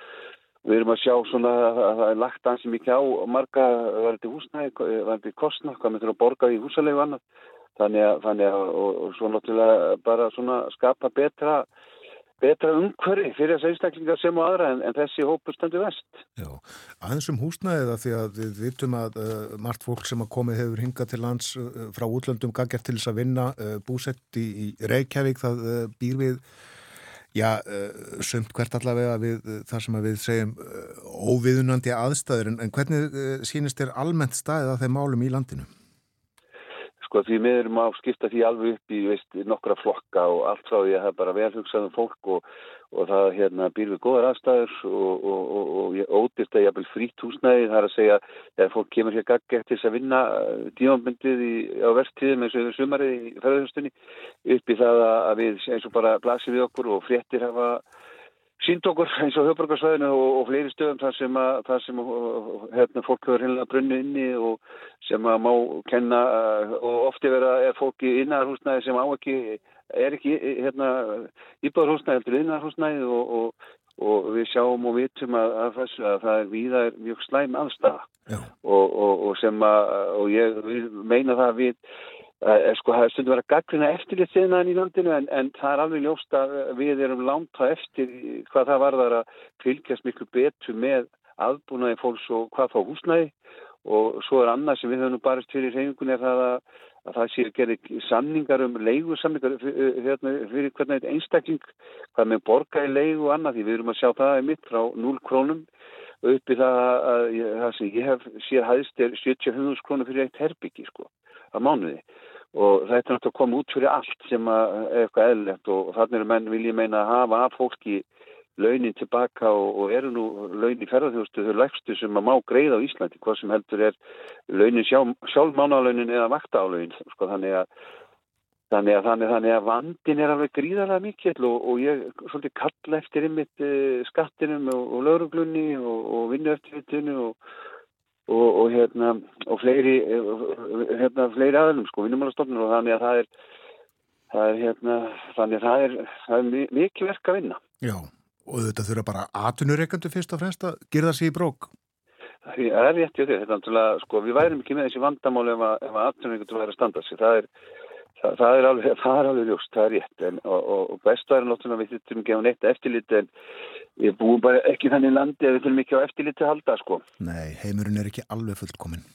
við erum að sjá svona að það er lagt ansið mikið á marga verði húsnæði, verði kostna, hvað með þurfa að borga í húsalegu annað, þannig að, þannig að og svo náttúrulega bara svona skapa betra betra umhverfi fyrir þess einstaklingar sem og aðra en, en þessi hópur stöndu vest. Já, aðeins um húsnæðið að því að við vitum að uh, margt fólk sem að komið hefur hingað til lands uh, frá útlöndum gaggjart til þess að vinna uh, búsett í, í Reykjavík það býr við já, sömt hvert allavega við þar sem við segjum óviðunandi aðstæður en, en hvernig sínist þér almennt staðið að þeim málum í landinu? Sko því við erum á skipta því alveg upp í veist, nokkra flokka og allt frá því að það er bara velhugsaðum fólk og, og það hérna, býr við góðar aðstæður og, og, og ódýrt að ég hafði frýtt húsnæði það er að segja að fólk kemur hér gaggi eftir þess að vinna dímanbundið á verðtíðum eins og yfir sumarið í ferðarhustunni upp í það að við eins og bara blasir við okkur og fréttir hafa sínd okkur eins og höfbrukarsvæðinu og, og fleiri stöðum þar sem, að, þar sem hérna, fólk hefur hinnlega brunni inni og sem að má kenna og ofti vera er fólki innarhúsnæði sem á ekki er ekki hérna, íbáðarhúsnæði heldur innarhúsnæði og, og, og við sjáum og vitum að, að, þessu, að það er víða mjög slæm aðstæða og sem að og ég meina það að við Uh, sko það er stundu verið að gaggrina eftirlit þeirnaðin í landinu en, en það er alveg ljóst að við erum langt á eftir hvað það varðar að fylgjast miklu betur með aðbúnaði fólks og hvað þá húsnæði. Og svo er annað sem við höfum barist fyrir reyningunni er það að, að það sé að gera samningar um leigu samningar hérna, fyrir hvernig einstakling hvað með borga í leigu og annað því við erum að sjá það mitt frá 0 krónum uppi það að það sem ég hef séð hæðist er 70 krónum fyrir eitt herbyggi sko að mánuði og þetta er náttúrulega að koma út fyrir allt sem er eitthvað eðlert og þannig er menn vil ég meina að hafa af fólki launin tilbaka og, og eru nú launin í ferðarþjóðstu þau lægstu sem að má greið á Íslandi hvað sem heldur er launin sjálf mánalaunin eða vaktaálaunin sko, þannig að þannig að, þannig, þannig að vandin er alveg gríðarlega mikill og, og ég svolítið kalla eftir ymmit uh, skattinum og, og lauruglunni og vinnu eftir vittinu og og, og hérna og fleiri hérna fleiri aðlum sko vinnumálastofnur og þannig að það er það er hérna þannig að það er, það er mikið verk að vinna. Já og þetta þurfa bara aðtunureikandu fyrst og fremst að gerða sér í brók. Það er rétt í þetta er sko við værim ekki með þessi vandamáli ef að, að aðtunureikandu væri að standa sig. Það er Það, það er alveg, það er alveg ljóst, það er rétt en, og, og bestu er náttúrulega við þurfum ekki á neitt eftirlit en við búum bara ekki þannig landi að við þurfum ekki á eftirlit að halda sko. Nei, heimurinn er ekki alveg fullkominn.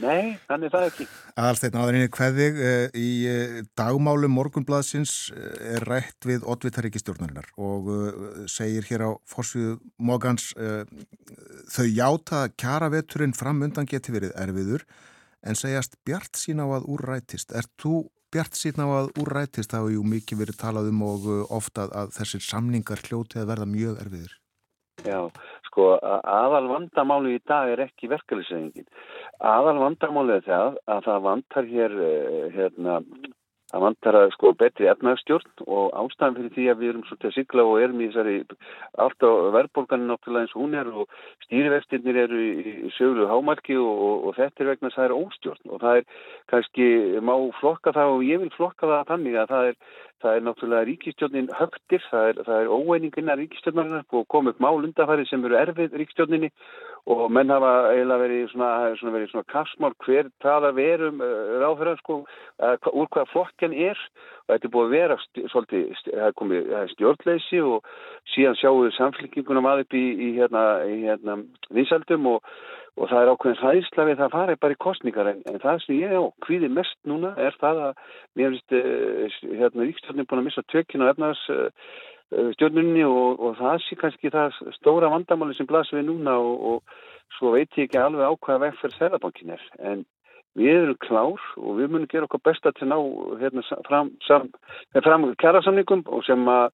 Nei, þannig það ekki. Alsteinn áðurinni hverðig eh, í eh, dagmálum morgunbladsins eh, er rætt við Oddvitaríkistjórnarinnar og segir hér á fórsvíðu Mogans þau játa kjaraveturinn fram undan geti verið erfiður en segjast Bjart sín á að úrrætist. Er þú bjart síðan á að úrrætist hafa jú mikið verið talað um og uh, ofta að þessir samningar hljóti að verða mjög erfiðir. Já, sko aðal vandamáli í dag er ekki verkefliðsengin. Aðal vandamáli er það að það vantar hér uh, hérna Það vantar að sko betri efnagstjórn og ástæðan fyrir því að við erum svolítið að sigla og erum í þessari alltaf verðbólganin náttúrulega eins og hún er og stýrivextirnir eru í söglu hámarki og, og, og þetta er vegna að það er óstjórn og það er kannski má flokka það og ég vil flokka það þannig að það er, það er náttúrulega ríkistjórnin högtir, það er, er óeiningina ríkistjórnarinn og komið upp málundafæri sem eru erfið ríkistjórninni og menn hafa eiginlega verið svona, svona, verið svona kassmál hver tala verum eh, ráðfæra sko, uh, úr hvaða flokken er. Og þetta er búið að vera svolítið, það er komið stjórnleysi og síðan sjáum við samfélkinguna maður upp í, í hérna, hérna vinsaldum og, og það er ákveðin hlæðisla við það farið bara í kostningar en, en það sem ég á hvíði mest núna er það að mér finnst uh, hérna ríkstjórnin búin að missa tökina og efnaðs stjórnunni og, og það sé kannski það stóra vandamáli sem blasir við núna og, og svo veit ég ekki alveg á hvaða vegferð Sælabankin er. En við erum klár og við munum gera okkar besta til ná hérna, fram, sam, fram kærasamningum og sem að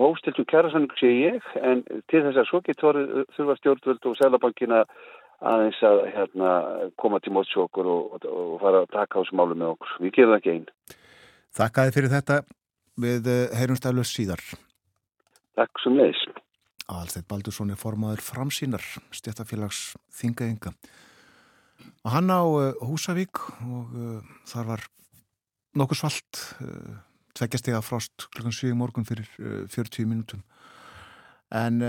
hóstiltum kærasamningum sé ég. En til þess að svo getur þurfa stjórnvöld og Sælabankin að aðeins að hérna, koma til mótsjókur og, og, fara að taka á þessu málu með okkur. Við gerum það ekki einn. Þakkaði fyrir þetta við eh, heyrumstæðlu síðar. Takk sem leiðis. Alþeit Baldursson er formaður framsýnar stjættafélags þingaðinga. Og hann á uh, Húsavík og uh, þar var nokkuð svalt, uh, tveggjastega frost klukkan 7 morgun fyrir 40 minútum. En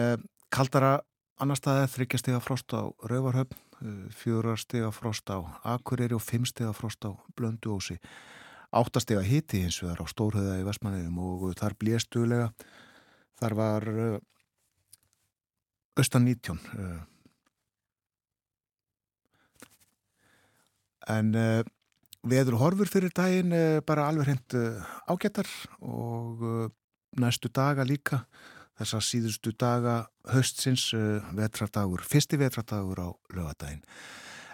kaldara annar staðið þryggjastega frost á Rauvarhöfn, fjórastega frost á Akureyri og fimmstega frost á Blönduósi. Áttastega hiti það er á Stórhauða í Vestmanniðum og þar blíðstuðlega Þar var uh, austan 19. Uh, en veður horfur fyrir daginn bara alveg hreint ágættar og næstu daga líka þessa síðustu daga höstsins vetradagur, fyrsti vetradagur á lögadaginn.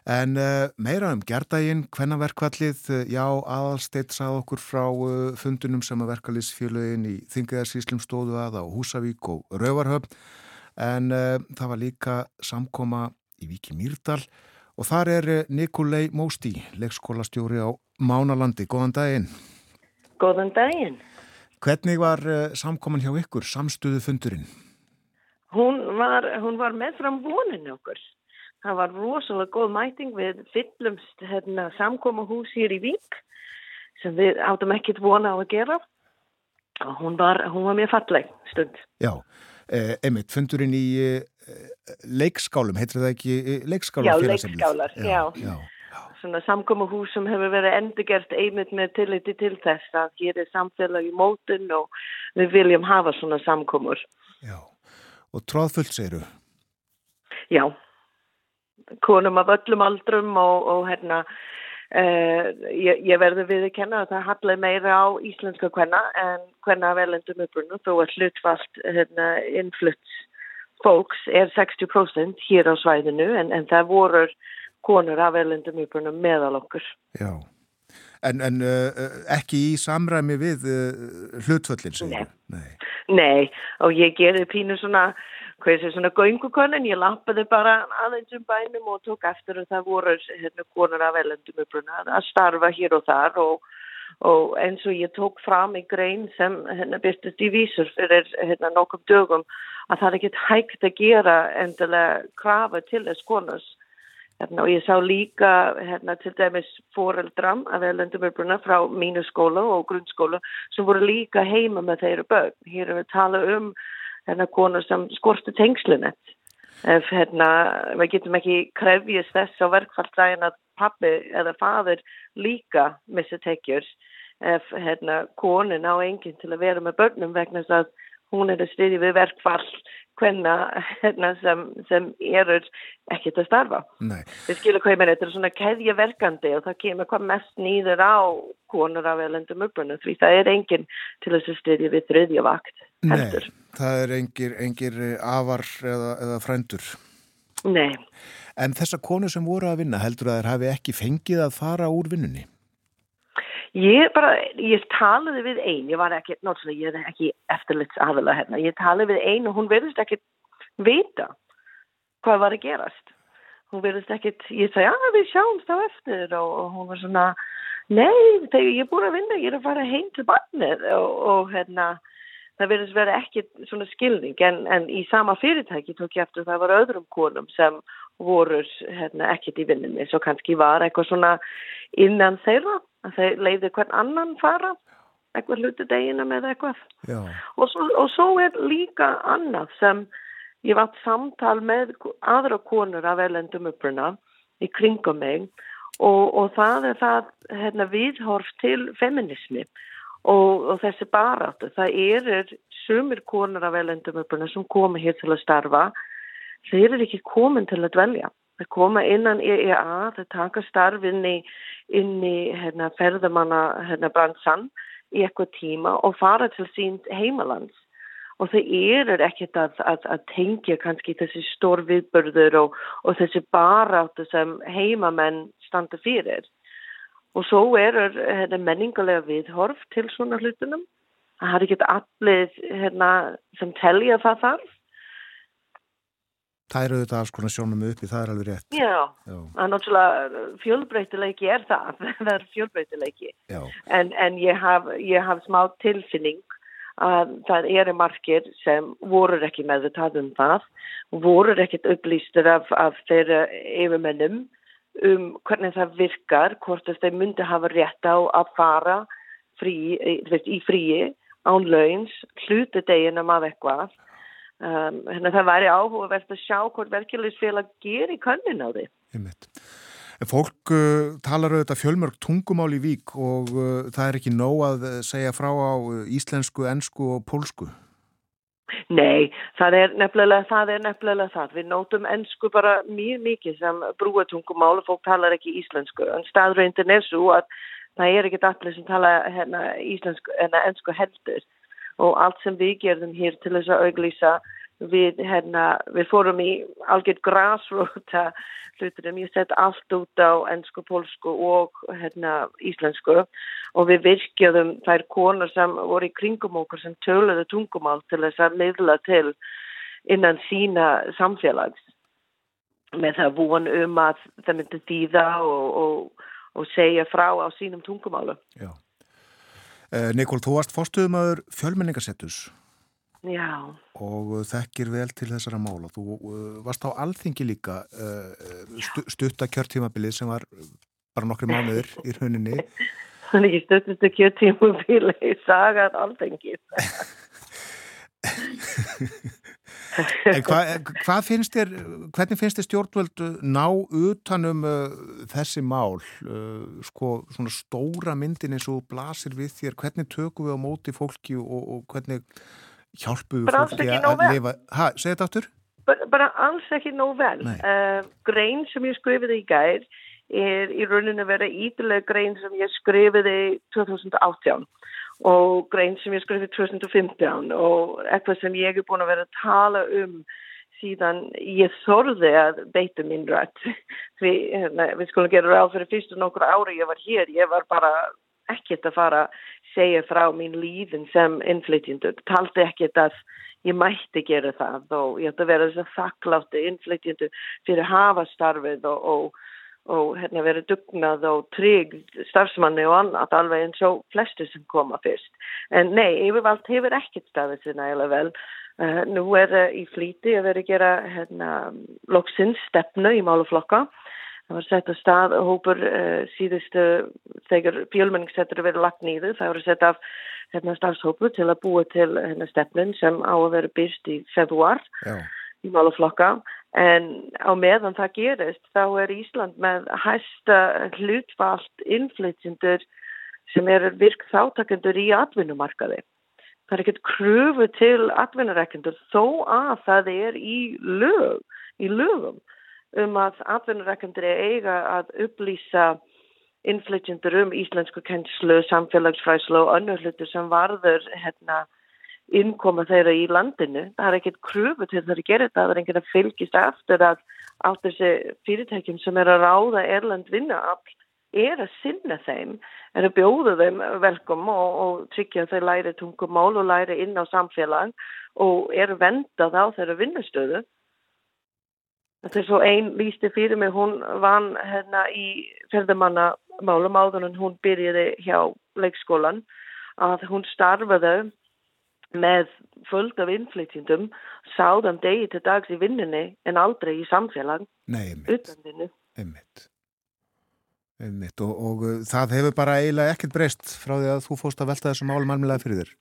En uh, meira um gerðdægin, hvennaverkvallið, uh, já, aðalsteitt sað okkur frá uh, fundunum sem að verkaliðsfjöluðin í Þingaðarsíslum stóðu að á Húsavík og Rauvarhöfn, en það var líka samkoma í Viki Mýrdal og þar er Nikolai Mósti, leikskólastjóri á Mánalandi. Góðan daginn. Góðan daginn. Hvernig var samkoman hjá ykkur, samstuðu fundurinn? Hún var, hún var með fram voninu okkur. Það var rosalega góð mæting við fyllumst hérna, samkoma hús hér í Vík sem við áttum ekkert vona á að gera og hún var, hún var mjög falleg stund. Já, eh, einmitt, fundurinn í eh, leikskálum, heitir það ekki eh, leikskálar? Já, leikskálar, já. já. já. Svona samkoma hús sem hefur verið endurgert einmitt með tilliti til þess að hér er samfélag í mótun og við viljum hafa svona samkomur. Já, og tróðfullt segiru? Já konum af öllum aldrum og, og hérna uh, ég, ég verði við að kenna að það hallar meira á íslenska kvenna en kvenna af elendum upprunnu þó að hlutfalt hérna, innflutt fólks er 60% hér á svæðinu en, en það voru konur af elendum upprunnu meðal okkur. Já, en, en uh, ekki í samræmi við uh, hlutfallin segjum? Nei. Nei. Nei, og ég gerði pínu svona hversi svona göngukonin, ég lappaði bara aðeins um bænum og tók eftir að það voru hérna konar af elendum uppruna að starfa hér og þar og, og eins og ég tók fram í grein sem hérna byrstist í vísur fyrir hérna nokkum dögum að það er ekkert hægt að gera endilega krafa til þess konars hérna, og ég sá líka hérna til dæmis foreldram af elendum uppruna frá mínu skóla og grunnskóla sem voru líka heima með þeirra börn. Hér er við að tala um hérna konur sem skortu tengslunet ef hérna, við getum ekki krefjist þess á verkfallslægin að pappi eða fadur líka missi tekjur ef hérna konin á enginn til að vera með börnum vegna þess að hún er að styðja við verkfall hvenna hérna, sem, sem erur ekkert að starfa. Við skilum hvað ég meina, þetta er svona keðjaverkandi og það kemur hvað mest nýður á konur af elendum upprunnu því það er enginn til þess að styðja við þriðja vakt heldur. Nei, það er engir, engir afar eða, eða frændur. Nei. En þessa konu sem voru að vinna heldur að þær hafi ekki fengið að fara úr vinnunni? Ég bara, ég taliði við einn, ég var ekki, náttúrulega, ég er ekki eftirlits aðalega hérna, ég taliði við einn og hún verðist ekki vita hvað var að gerast. Hún verðist ekki, ég sagði, já við sjáumst á eftir. Og, og hún var svona, nei, þegar ég er búin að vinna, ég er að fara heim til barnið. Og, og hérna, það verðist verið ekki svona skilning. En, en í sama fyrirtæki tók ég eftir það var öðrum konum sem voru hérna, ekkit í vinninni, svo kannski var eitthvað svona innan þeirra að þeir leiði hvern annan fara eitthvað hluti degina með eitthvað. Og svo, og svo er líka annað sem ég vart samtal með aðra konur af elendum uppruna í kringum mig og, og það er það hérna, viðhorf til feminismi og, og þessi baráttu. Það eru sumir konur af elendum uppruna sem koma hér til að starfa. Þeir eru ekki komin til að dvelja þeir koma innan EEA, þeir taka starf inn í, inn í hérna, ferðamanna hérna, bransan í eitthvað tíma og fara til sín heimalands. Og þau eru ekkert að, að, að tengja kannski þessi stór viðbörður og, og þessi baráttu sem heimamenn standa fyrir. Og svo eru hérna, menningulega viðhorf til svona hlutunum. Það er ekki allir hérna, sem telja það þarf Það eru auðvitað alls konar sjónum uppi, það er alveg rétt. Já, það er náttúrulega fjölbreytileiki er það, það er fjölbreytileiki. En, en ég haf, haf smá tilfinning að það eru margir sem voru ekki með það um það, voru ekkit upplýstur af, af þeirra yfirmennum um hvernig það virkar, hvort þess að þeir myndi hafa rétt á að fara frí, í fríi án launns, hluti deginum af eitthvað Um, hérna það væri áhugavert að sjá hvort verkefliðsfélag gerir kannin á því. Fólk uh, talar auðvitað fjölmörg tungumál í vík og uh, það er ekki nóg að segja frá á uh, íslensku, ennsku og pólsku. Nei, það er nefnilega það. Er nefnilega það. Við nótum ennsku bara mjög mikið sem brúatungumál og fólk talar ekki íslensku. En staðröndin er svo að það er ekki allir sem tala hérna, íslensku en ennsku heldur og allt sem við gerðum hér til þess að auglýsa við, hérna, við fórum í algjörð græsrúta hluturum, ég sett allt út á ennsku, pólsku og hérna, íslensku og við virkjaðum þær konar sem voru í kringum okkur sem töluðu tungumál til þess að miðla til innan sína samfélags með það von um að það myndi þýða og, og, og segja frá á sínum tungumálu. Já. Eh, Nikól, þú varst fórstuðumöður fjölmenningarsettus. Já. Og þekkir vel til þessara mála. Þú uh, varst á alþingi líka stu, stutta kjörtímabilið sem var bara nokkri mánuður í rauninni. Er ekki stuttustu kjörtímabilið í sagað alþingi. en hvað hva finnst þér, hvernig finnst þér stjórnvöld ná utanum uh, þessi mál, uh, sko svona stóra myndin eins og blasir við þér, hvernig tökum við á móti fólki og, og hvernig hjálpuðu fólki að lifa? Hæ, segja þetta áttur? Bara, bara alls ekki nóg vel. Uh, grein sem ég skrifiði í gær er í rauninu verið ítilega grein sem ég skrifiði 2018 og grein sem ég skrifiði 2015 og eitthvað sem ég er búin að vera að tala um síðan ég þorði að beita minn rætt við, hérna, við skulum gera ráð fyrir fyrstu nokkur ári ég var hér, ég var bara ekkert að fara segja frá mín lífin sem innflytjendur, taldi ekkert að ég mætti gera það og ég ætti að vera þess að þakklátti innflytjendur fyrir hafa starfið og, og, og hérna verið dugnað og trygg starfsmanni og annað alveg eins og flesti sem koma fyrst. En nei, yfirvald hefur ekkert staðið sér nægilega vel. Uh, nú er það uh, í flíti að vera að gera hérna, loksins stefnu í máluflokka Það var sett að stað hópur uh, síðustu þegar fjölmenningssettur verið lagt nýðu. Það voru sett af hérna, stafshópu til að búa til hérna, stefnin sem á að vera byrst í februar Já. í máluflokka. En á meðan það gerist þá er Ísland með hæsta hlutfalt innflytjendur sem er virk þáttakendur í atvinnumarkaði. Það er ekkert kröfu til atvinnurekkendur þó að það er í lög, í lögum um að atvinnureikendur er eiga að upplýsa innflytjendur um íslensku kennslu, samfélagsfræslu og önnur hlutur sem varður hérna innkoma þeirra í landinu. Það er ekkert kröfu til það að gera þetta, það er einhvern að fylgist eftir að allt þessi fyrirtækjum sem er að ráða erland vinnaafl er að sinna þeim, er að bjóða þeim velkom og, og tryggja að þeir læri tungumál og læri inn á samfélag og er vendað á þeirra vinnustöðu Þetta er svo einn lísti fyrir mig, hún vann hérna í ferðamannamálum áður en hún byrjiði hjá leikskólan að hún starfaði með fullt af innflytjendum sáðan degi til dags í vinninni en aldrei í samfélag Nei. Einmitt. Einmitt. Og, og uh, það hefur bara eiginlega ekkert breyst frá því að þú fóst að velta þessum málum almeinlega fyrir þér?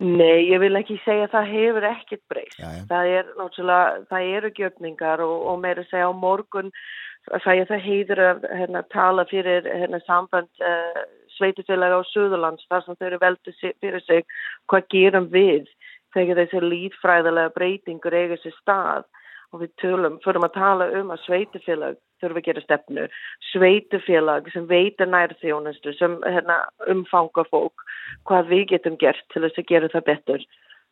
Nei, ég vil ekki segja að það hefur ekkert breyst. Það er náttúrulega, það eru gjöfningar og, og meira segja á morgun það það heiður að hérna, tala fyrir hérna, samband uh, sveitufélaga á Suðurlands þar sem þau eru veldið fyrir sig hvað gerum við þegar þessi lífræðilega breytingur eiga sér stað? Og við tölum, förum að tala um að sveitufélag þurfum að gera stefnu, sveitufélag sem veitir nærþjónustu sem hérna, umfangar fólk, hvað við getum gert til þess að gera það betur.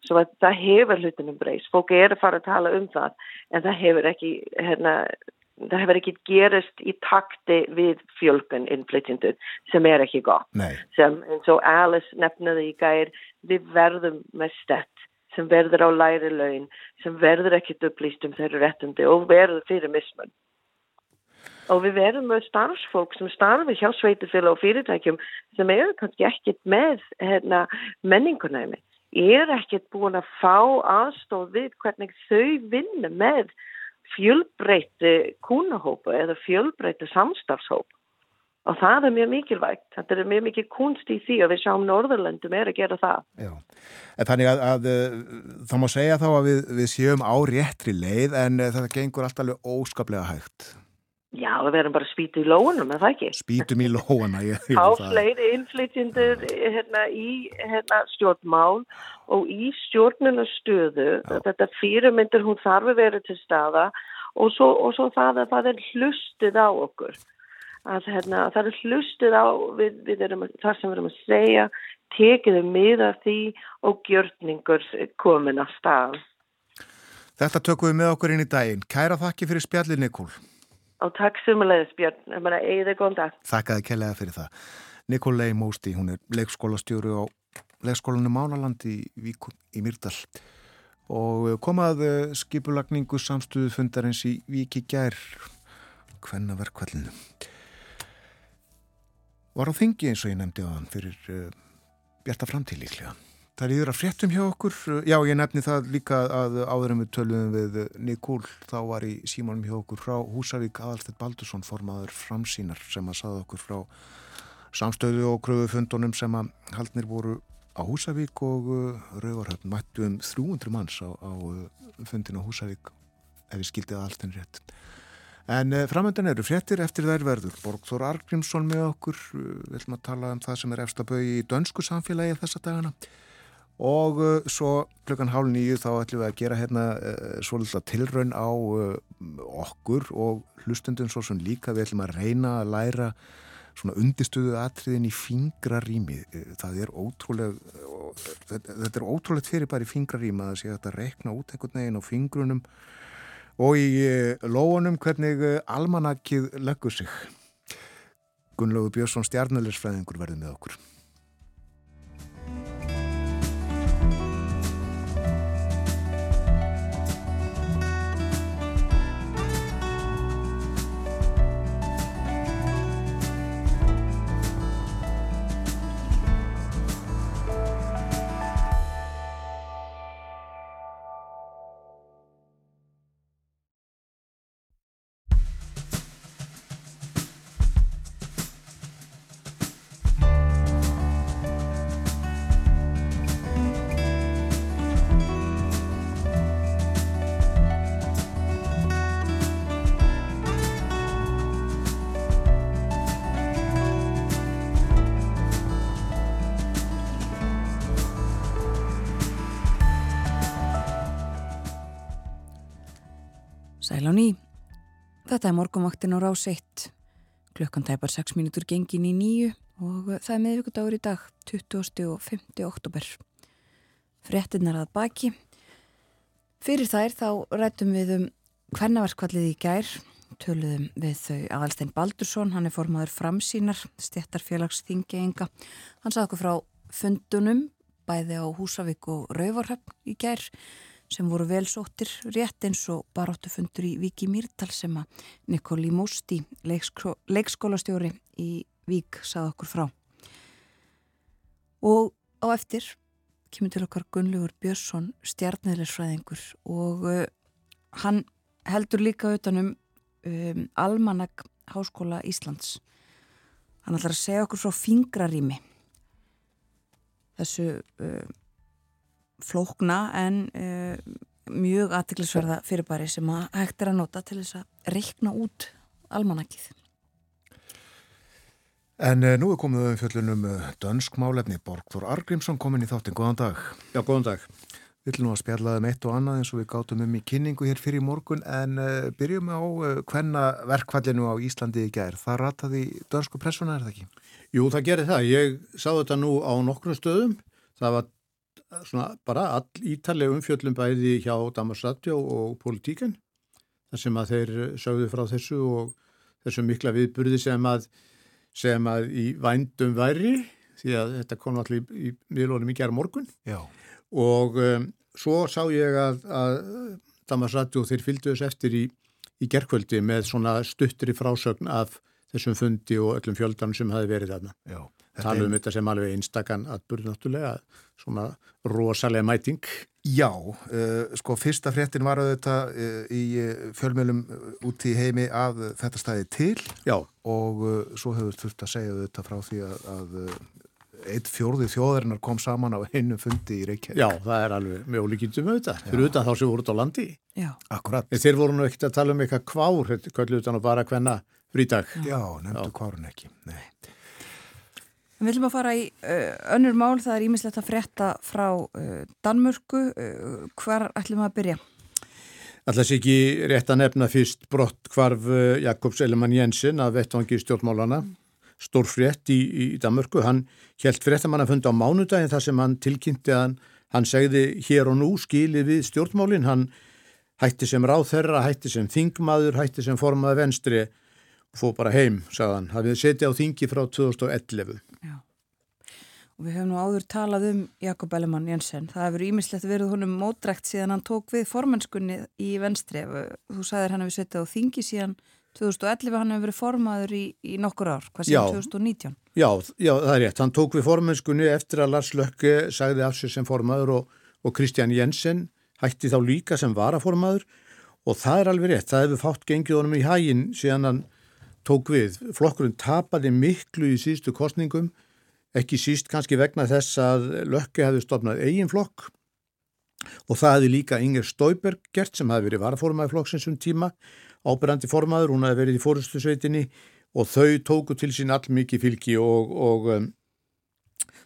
Svo að það hefur hlutinum breyst. Fólk er að fara að tala um það en það hefur ekki hérna, það hefur ekki gerist í takti við fjölgun innflytjendur sem er ekki gott. Nei. sem eins og Alice nefnaði í gær við verðum með stett sem verður á læri laun sem verður ekkit upplýst um þeirra réttandi og verður fyrir mismun. Og við verðum með starfsfólk sem starfi hjá sveitufélag og fyrirtækjum sem eru kannski ekkit með hérna, menningunæmi er ekkit búin að fá aðstóð við hvernig þau vinna með fjölbreytti kúnahópa eða fjölbreytti samstafshóp og það er mjög mikilvægt. Þetta er mjög mikið kunst í því og við sjáum Norðurlöndum er að gera það. Já, en þannig að, að það má segja þá að við, við séum á réttri leið en þetta gengur alltaf óskaplega hægt Já, við verðum bara spýtu í lóunum, er það ekki? Spýtum í lóuna, ég veit það. Há fleiri innflytjendur hérna, í hérna, stjórnmál og í stjórnunastöðu, þetta fyrirmyndir hún þarf að vera til staða og svo, og svo það að það er hlustið á okkur. Að, hérna, það er hlustið á við, við erum, þar sem við erum að segja, tekiðu miða því og gjörningur komin að stað. Þetta tökum við með okkur inn í daginn. Kæra þakki fyrir spjalli Nikól. Og takk sumulegis Björn, eigið þig góðan dag. Þakkaði kellega fyrir það. Nikolai Mósti, hún er leikskólastjóru á leikskólanum Mánaland í í Myrdal og komað skipulagningu samstuðu fundarins í Vík í gær hvenna verkvallinu. Var á þingi eins og ég nefndi á hann fyrir uh, bjarta framtíð líklega. Það líður að fréttum hjá okkur. Já, ég nefni það líka að áður en við töluðum við Nikól, þá var í símanum hjá okkur frá Húsavík Adalstedt Baldursson formaður framsýnar sem að saða okkur frá samstöðu og kröfufundunum sem að haldnir voru á Húsavík og Rauvarhöfn mættu um 300 manns á, á fundin á Húsavík ef við skildið alltaf rétt. En eh, framöndan eru fréttir eftir þær verður. Borgþór Argrímsson með okkur, við ætlum að tala um það sem er efstabau í dönsku samfélagi þessa dagana og uh, svo klukkan hálf nýju þá ætlum við að gera hérna uh, svolítið tilraun á uh, okkur og hlustundum svo sem líka. Við ætlum að reyna að læra svona undistuðu atriðin í fingrarými. Það er ótrúlega þetta er ótrúlegt fyrir bara í fingrarými að sé að þetta rekna út einhvern veginn á fingrunum og í lóunum hvernig almanakið leggur sig. Gunnlaugur Björnsson stjarnalersfræðingur verði með okkur Þetta er morgumvaktin á rás 1. Klukkan tæpar 6 mínútur gengin í nýju og það er meðvíkudagur í dag, 20. og 5. oktober. Frettinnar að baki. Fyrir þær þá rættum við um hvernaverkvallið í gær. Töluðum við þau Aðalstein Baldursson, hann er formadur framsýnar, stjættarfélags þingeinga. Hann sagði okkur frá fundunum, bæði á Húsavík og Rauvarhöfn í gær sem voru velsóttir rétt eins og baráttufundur í Viki Mýrdal sem að Nikoli Músti, leikskólastjóri í Vík, sað okkur frá. Og á eftir kemur til okkar Gunnlaugur Björnsson, stjarnilegsfræðingur og uh, hann heldur líka utanum um, Almanak Háskóla Íslands. Hann ætlar að segja okkur frá fingrarými þessu uh, flókna en uh, mjög aðtiklisverða fyrirbæri sem að hægt er að nota til þess að reikna út almanakið. En uh, nú er komið um fjöllunum uh, dönsk málefni Borgþór Argrímsson komin í þáttin. Góðan dag. Já, góðan dag. Við ætlum að spjallaðum eitt og annað eins og við gátum um í kynningu hér fyrir morgun en byrjum á hvenna verkfallinu á Íslandi í gerð. Það rataði dönsku pressuna, er það ekki? Jú, það gerir það. Ég sá þetta nú á nokkrum stöðum. Það var svona bara all ítalega umfjöllum bæði hjá Damarsradio og Politíkan þar sem að þeir sögðu frá þessu og þessu mikla viðburði sem að, sem að í vændum væri því að þetta kom allir í, í miðlunum í gerð morgun Já. og um, svo sá ég að, að Damarsradio þeir fylgdu þess eftir í, í gerðkvöldi með svona stuttri frásögn af þessum fundi og öllum fjöldan sem hafi verið þarna. Já. Tala um þetta sem alveg einstakann atbyrð náttúrulega, svona rosalega mæting. Já, uh, sko fyrsta fréttin var auðvitað uh, í fjölmjölum út í heimi að þetta stæði til Já. og uh, svo hefur þurft að segja auðvitað frá því að, að eitt fjórði þjóðarinnar kom saman á einu fundi í Reykjavík. Já, það er alveg mjög líkindum auðvitað, fyrir utan þá sem voruð á landi. Já. Akkurat. En þeir voru nú ekkert að tala um eitthvað kvár, kvöldu utan og bara hvenna frídag. Já, nefndu kvárun ekki, nei. Við viljum að fara í uh, önnur mál, það er ímislegt að frétta frá uh, Danmörku. Uh, hvar ætlum við að byrja? Alltaf sé ekki rétt að nefna fyrst brott hvarf Jakobs Elemann Jensen að vettvangi stjórnmálana, stór frétt í, í Danmörku. Hann held fréttamann að funda á mánudagin þar sem hann tilkynnti að hann, hann segði hér og nú skilið við stjórnmálinn. Hann hætti sem ráðherra, hætti sem þingmaður, hætti sem formaði venstri og fóð bara heim, sagðan. Það við setja á þingi frá 2011. Já. Og við höfum nú áður talað um Jakob Ellemann Jensen. Það hefur ímislegt verið honum mótrækt síðan hann tók við formennskunni í venstri. Þú sagðir hann hefur setjað á þingi síðan 2011, hann hefur verið formaður í, í nokkur ár. Hvað síðan 2019? Já, já, það er rétt. Hann tók við formennskunni eftir að Lars Lökke sagði af sig sem formaður og, og Kristján Jensen hætti þá líka sem varaformaður og það er alveg rétt. Það hefur fátt gengið honum í hægin síðan hann tók við. Flokkurinn tapaði miklu í síðustu kostningum ekki síst kannski vegna þess að Lökke hefði stopnað eigin flokk og það hefði líka Inger Stauberg gert sem hefði verið varaformaði flokksins um tíma, ábyrrandi formaður, hún hefði verið í fórustu sveitinni og þau tóku til sín all mikið fylgi og, og um,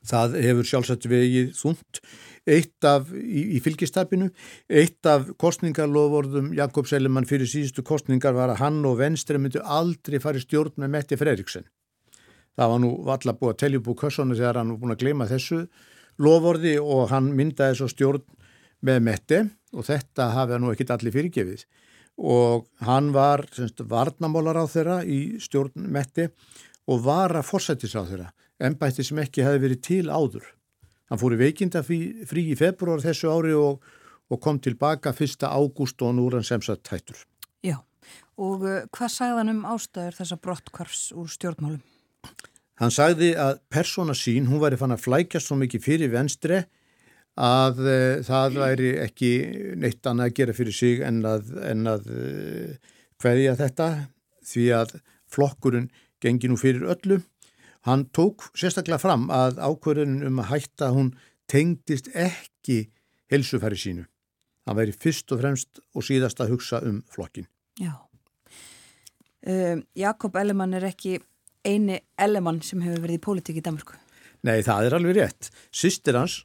það hefur sjálfsagt vegið þúnt. Eitt af, í, í fylgistapinu, eitt af kostningarlofordum Jakob Selimann fyrir síðustu kostningar var að hann og Venstre myndu aldrei farið stjórn með Metti Freiriksen. Það var nú valla búið að telja búið kössonu þegar hann var búin að gleyma þessu lovorði og hann myndaði svo stjórn með Metti og þetta hafði nú ekkit allir fyrirgefið og hann var semst, varnamólar á þeirra í stjórn Metti og var að forsættis á þeirra, ennbætti sem ekki hefði verið til áður. Hann fór í veikinda frí, í februar þessu ári og, og kom tilbaka 1. ágúst og nú er hann semst hættur. Já, og uh, hvað sagðan um ástæður þessa brottkvarfs úr stjórnmálum? Hann sagði að persóna sín, hún væri fann að flækjast svo mikið fyrir venstri að uh, það væri ekki neitt annað að gera fyrir sig en að, en að uh, hverja þetta því að flokkurinn gengi nú fyrir öllu. Hann tók sérstaklega fram að ákverðin um að hætta hún tengdist ekki helsufæri sínu. Hann væri fyrst og fremst og síðast að hugsa um flokkin. Já. Uh, Jakob Ellemann er ekki eini Ellemann sem hefur verið í pólitík í Danmarku. Nei, það er alveg rétt. Sistir hans,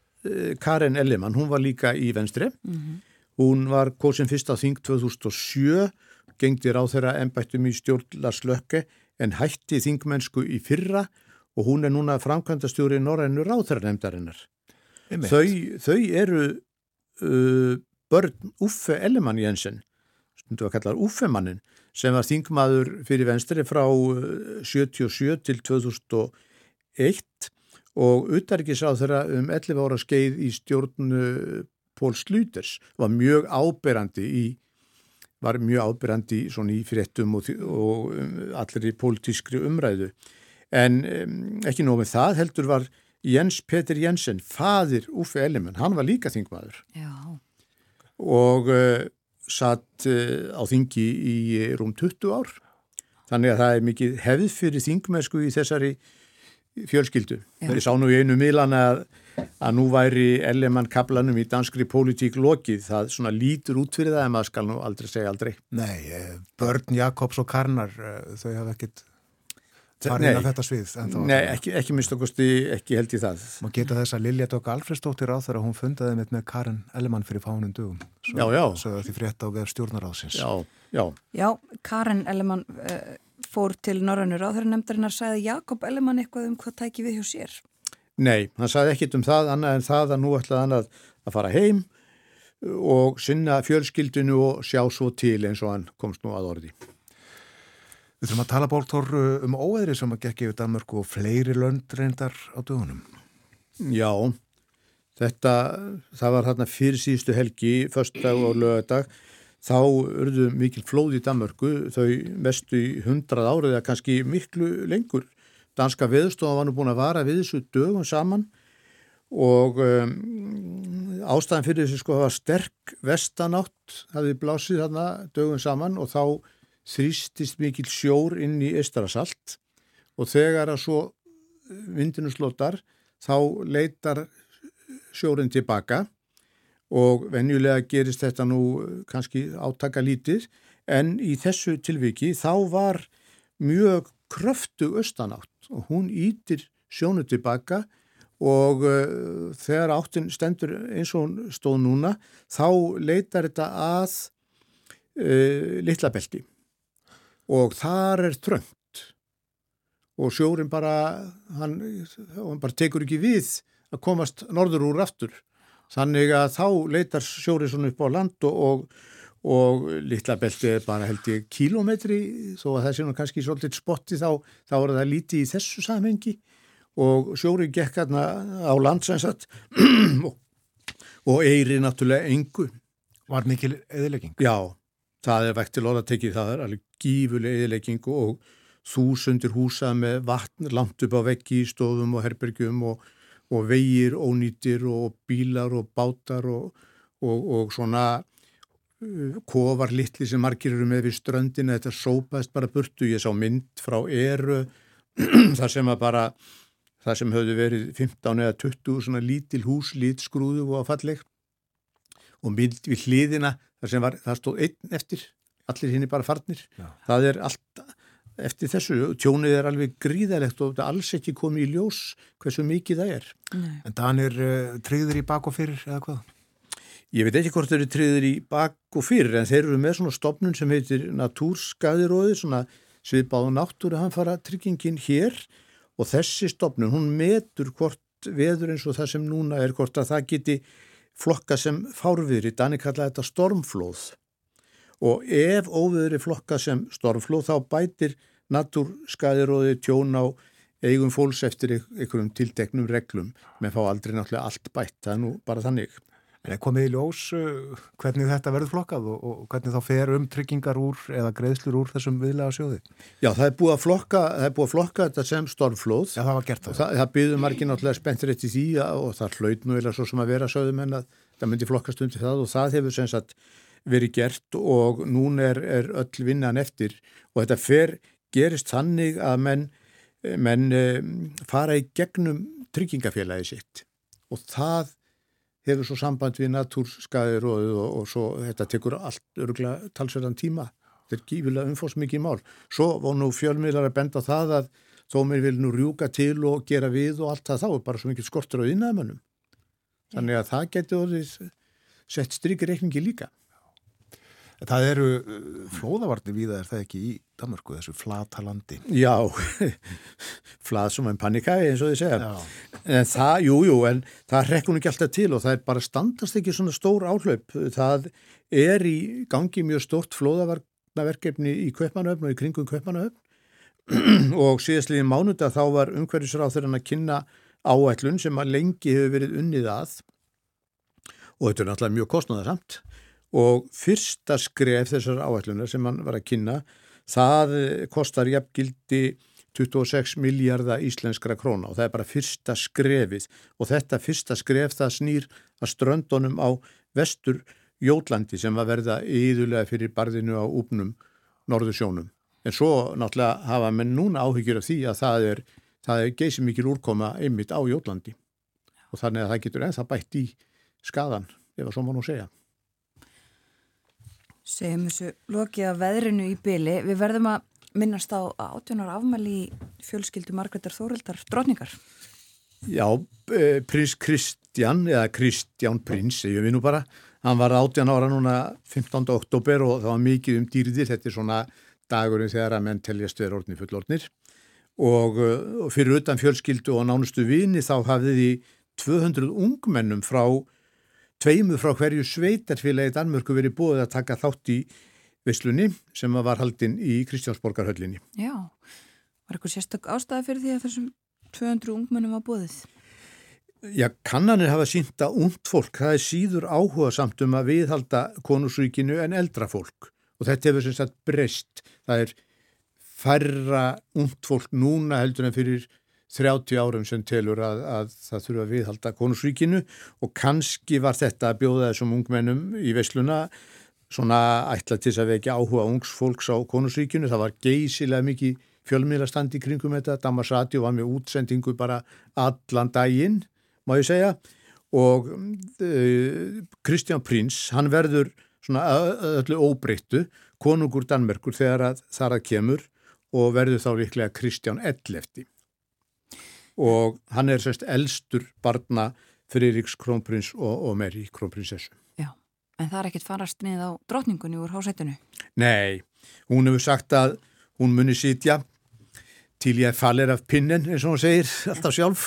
Karen Ellemann, hún var líka í venstri. Mm -hmm. Hún var kosin fyrst á þing 2007, gengdi ráð þeirra ennbættum í stjórnlarslökke en hætti þingmennsku í fyrra og hún er núna framkvæmdastjóri Norrænu ráðherranemdarinnar. Þau, þau eru uh, börn Uffe Ellemann Jensen, stundu að kalla Uffemannin, sem var þingmaður fyrir venstri frá 77 til 2001 og utarikisráð þeirra um 11 ára skeið í stjórnu Pól Slúters var mjög áberandi í var mjög ábyrrandi í fréttum og, og allir í pólitískri umræðu. En um, ekki nómið það heldur var Jens Peter Jensen, fadir Uffe Ellimann, hann var líka þingmaður. Já. Og uh, satt uh, á þingi í rúm 20 ár. Þannig að það er mikið hefð fyrir þingmennsku í þessari fjölskyldu. Þeir sá nú í einu miðlan að, að nú væri Ellemann kaplanum í danskri pólitík lokið. Það svona lítur út fyrir það en maður skal nú aldrei segja aldrei. Nei, börn Jakobs og Karnar, þau hafa ekkit farið inn á þetta svið. Nei, ekki, ekki minnst okkursti, ekki held í það. Má geta þess að Lilja Dók Alfredsdóttir á þegar hún fundaði með, með Karin Ellemann fyrir fánum dugum. Svo, já, já. Svo því frétta á vef stjórnaráðsins. Já, já. Já, Karin Ellemann... Uh, fór til Norrannur á þeirra nefndarinnar sagði Jakob Ellemann eitthvað um hvað tæki við hjá sér? Nei, hann sagði ekkit um það annað en það að nú ætlaði hann að, að fara heim og sinna fjölskyldinu og sjá svo til eins og hann komst nú að orði. Við þurfum að tala bóltor um óeðri sem að gekk yfir Danmörku og fleiri lönd reyndar á dögunum. Já, þetta, það var hérna fyrir síðustu helgi, förstdag og lögadag, þá urðu mikil flóð í Danmörku, þau mestu í hundrað árið eða kannski miklu lengur. Danska viðstofa var nú búin að vara við þessu dögum saman og um, ástæðan fyrir þessu sko var sterk vestanátt, það við blásið þarna dögum saman og þá þrýstist mikil sjór inn í Estrasalt og þegar að svo vindinu slótar þá leitar sjórin tilbaka og venjulega gerist þetta nú kannski átaka lítið en í þessu tilviki þá var mjög kröftu austanátt og hún ítir sjónu tilbaka og uh, þegar áttin stendur eins og hún stóð núna þá leitar þetta að uh, litlabelti og þar er trönd og sjórin bara hann, hann bara tekur ekki við að komast norður úr aftur. Þannig að þá leitar sjórin svona upp á land og, og, og litlabelti er bara held ég kílometri þó að það sé nú kannski svolítið spotti þá, þá er það lítið í þessu samhengi. Og sjórin gekk hérna á landsensat og, og eiri náttúrulega engu. Var mikil eðilegging? Já, það er vekt til orðatekið, það er alveg gífuleg eðilegging og þúsundir húsa með vatn langt upp á veggi í stofum og herbergjum og, og vegir ónýtir og bílar og bátar og, og, og svona uh, kofar litli sem margir eru með við ströndina, þetta sópaðist bara burtu, ég sá mynd frá eru þar sem að bara það sem höfðu verið 15 eða 20 svona lítil hús, litskrúðu og falleg. Og mynd við hliðina þar sem var, það stóð einn eftir allir hinn er bara farnir Já. það er allt eftir þessu tjónið er alveg gríðalegt og þetta alls ekki komið í ljós hversu mikið það er Nei. En Danir uh, tryggður í bak og fyrir eða hvað? ég veit ekki hvort þeir eru tryggður í bak og fyrir en þeir eru með svona stopnun sem heitir Natúrskaðiróði svona sviðbáðu náttúru hann fara tryggingin hér og þessi stopnun hún metur hvort veður eins og það sem núna er hvort að það geti flokka sem fárviðri, Danir kalla þetta stormflóð og ef óviðri flokka sem stormflóð þá bætir natúrskaðiróði tjón á eigum fólks eftir einhverjum tilteknum reglum menn fá aldrei náttúrulega allt bætt, það er nú bara þannig. En er komið í ljós uh, hvernig þetta verður flokkað og, og hvernig þá fer um tryggingar úr eða greiðslur úr þessum viðlega sjóði? Já, það er búið að flokka, það búið að flokka þetta sem stormflóð. Já, það var gert það. Það, það byggður margir náttúrulega spenntir eftir því og það hlaut nú eða svo sem að vera sögðum en að það myndi flokkast undir það og það hefur sem sagt verið gert og núna er, er öll vinnan eftir og þetta fer, gerist þannig að menn, menn fara í gegnum tryggingafélagi sitt og það hefur svo samband við natúrskaðir og, og, og svo þetta tekur allt örgulega talsverðan tíma. Þetta er gífilega umfós mikið mál. Svo var nú fjölmiðlar að benda það að þó mér vil nú rjúka til og gera við og allt það þá er bara svo mikið skortur á innæðmönnum. Þannig að það getur sett strykreikningi líka. Það eru uh, flóðavarnir víða er það ekki í Danmarku, þessu flatalandi. Já, flað sem en panikæði eins og þið segja. Já. En það, jú, jú, en það rekkur ekki alltaf til og það er bara standast ekki svona stór áhlaup. Það er í gangi mjög stort flóðavarnaverkefni í Kvöpmanöfn og í kringum Kvöpmanöfn og síðastliðin mánudag þá var umhverfisráð þeirra að kynna áætlun sem að lengi hefur verið unnið að og þetta er náttúrulega mjög kostnáðarsamt og fyrsta skref þessar áætlunar sem hann var að kynna það kostar jafngildi 26 miljardar íslenskra króna og það er bara fyrsta skrefið og þetta fyrsta skref það snýr að ströndunum á vestur Jólandi sem að verða íðulega fyrir barðinu á úpnum Norðursjónum. En svo náttúrulega hafa menn núna áhyggjur af því að það er, er geysið mikil úrkoma einmitt á Jólandi og þannig að það getur ennþá bætt í skadan, ef að svo má nú segja. Segjum þessu lokið að veðrinu í byli. Við verðum að minnast á 18 ára afmæli fjölskyldu Margreðar Þórildar drotningar. Já, eh, prins Kristján, eða Kristján prins, segjum við nú bara, hann var 18 ára núna 15. oktober og það var mikið um dýrðir, þetta er svona dagurinn þegar að menn teljast verið orðni fullorðnir og, og fyrir utan fjölskyldu og nánustu vini þá hafði því 200 ungmennum frá tveimu frá hverju sveitarfélagi Danmörku verið búið að taka þátt í visslunni sem var haldinn í Kristjánsborgarhöllinni. Já, var eitthvað sérstök ástæði fyrir því að þessum 200 ungmennum var búið? Já, kannanir hafa sínt að ungt fólk, það er síður áhuga samt um að viðhalda konusríkinu en eldra fólk og þetta hefur sem sagt breyst. Það er færra ungt fólk núna heldur en fyrir 30 árum sem telur að, að það þurfa að viðhalda konusríkinu og kannski var þetta að bjóða þessum ungmennum í veisluna svona ætla til þess að vekja áhuga ungs fólks á konusríkinu. Það var geysilega mikið fjölmiðlastandi kringum þetta. Damarsati var með útsendingu bara allan daginn, má ég segja. Og Kristján uh, Prins, hann verður svona öllu óbreyttu konungur Danmerkur þegar að þar að kemur og verður þá líklega Kristján Ellefti og hann er sérst elstur barna Friðriks krónprins og, og Meri krónprinsessu. Já, en það er ekkit farast niður á drotningunni úr hásættinu? Nei, hún hefur sagt að hún muni sitja til ég falir af pinnen eins og hún segir alltaf sjálf,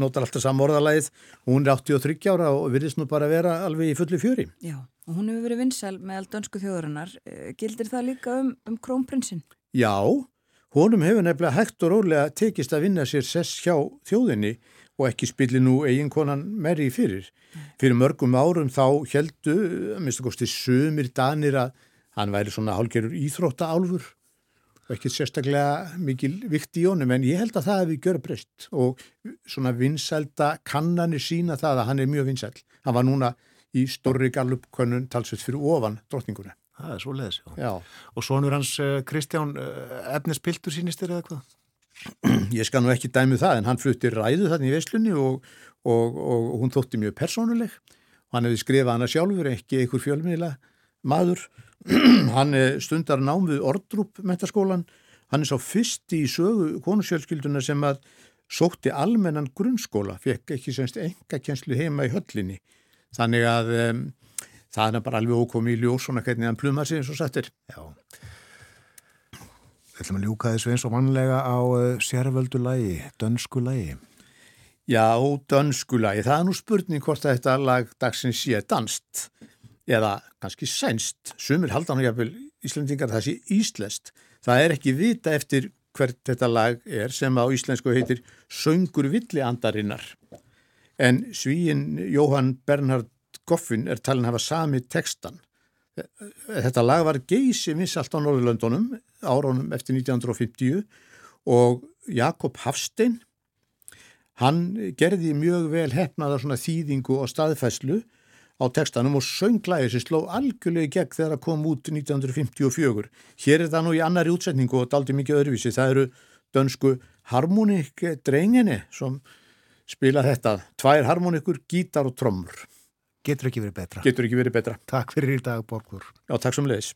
notar alltaf samorðalæðið hún er 83 ára og virðist nú bara vera alveg í fulli fjöri. Já, og hún hefur verið vinsæl með dönsku þjóðurinnar. Eh, gildir það líka um, um krónprinsin? Já, Honum hefur nefnilega hægt og rólega tekist að vinna sér sess hjá þjóðinni og ekki spilli nú eiginkonan meri fyrir. Fyrir mörgum árum þá heldu, mista kosti sömur danir að hann væri svona hálgerur íþrótta álfur og ekki sérstaklega mikil vikt í honum en ég held að það hefði gjörð breyst og svona vinsælda kannanir sína það að hann er mjög vinsæl. Hann var núna í stórri gallupkönnun talsveit fyrir ofan drotninguna. Það er svo leiðis, já. já. Og sonur hans uh, Kristján uh, efnispiltur sínist er eða hvað? Ég skal nú ekki dæmu það en hann flutti ræðu þarna í Veislunni og, og, og, og hún þótti mjög persónuleg. Hann hefði skrifað hana sjálfur, ekki einhver fjölmiðla maður. hann eh, stundar nám við Ordrup metaskólan. Hann er svo fyrsti í sögu konusjálfskylduna sem að sótti almennan grunnskóla, fekk ekki semst enga kjenslu heima í höllinni. Þannig að um, það er bara alveg ókomi í ljós svona hvernig hann plumar sig eins og sættir. Já. Við ætlum að ljúka þessu eins og mannlega á uh, sérvöldu lægi, dönsku lægi. Já, dönsku lægi. Það er nú spurning hvort að þetta lag dagsins sé danst eða kannski sænst. Sumir haldan og jáfnvel Íslandingar það sé íslest. Það er ekki vita eftir hvert þetta lag er sem á íslensku heitir Söngur villi andarinnar. En svíin Jóhann Bernhard Goffin er talin að hafa sami tekstan. Þetta lag var geysi vissalt á Norðurlöndunum áraunum eftir 1950 og Jakob Hafstein hann gerði mjög vel hefnaða svona þýðingu og staðfæslu á tekstanum og sönglæði sem sló algjörlega gegn þegar það kom út 1954. Hér er það nú í annari útsetningu og daldi mikið öðruvísi. Það eru dönsku harmonik drenginni sem spila þetta. Tvær harmonikur, gítar og trommur. Getur ekki verið betra. Getur ekki verið betra. Takk fyrir í dag, Borgur. Já, takk sem leiðis.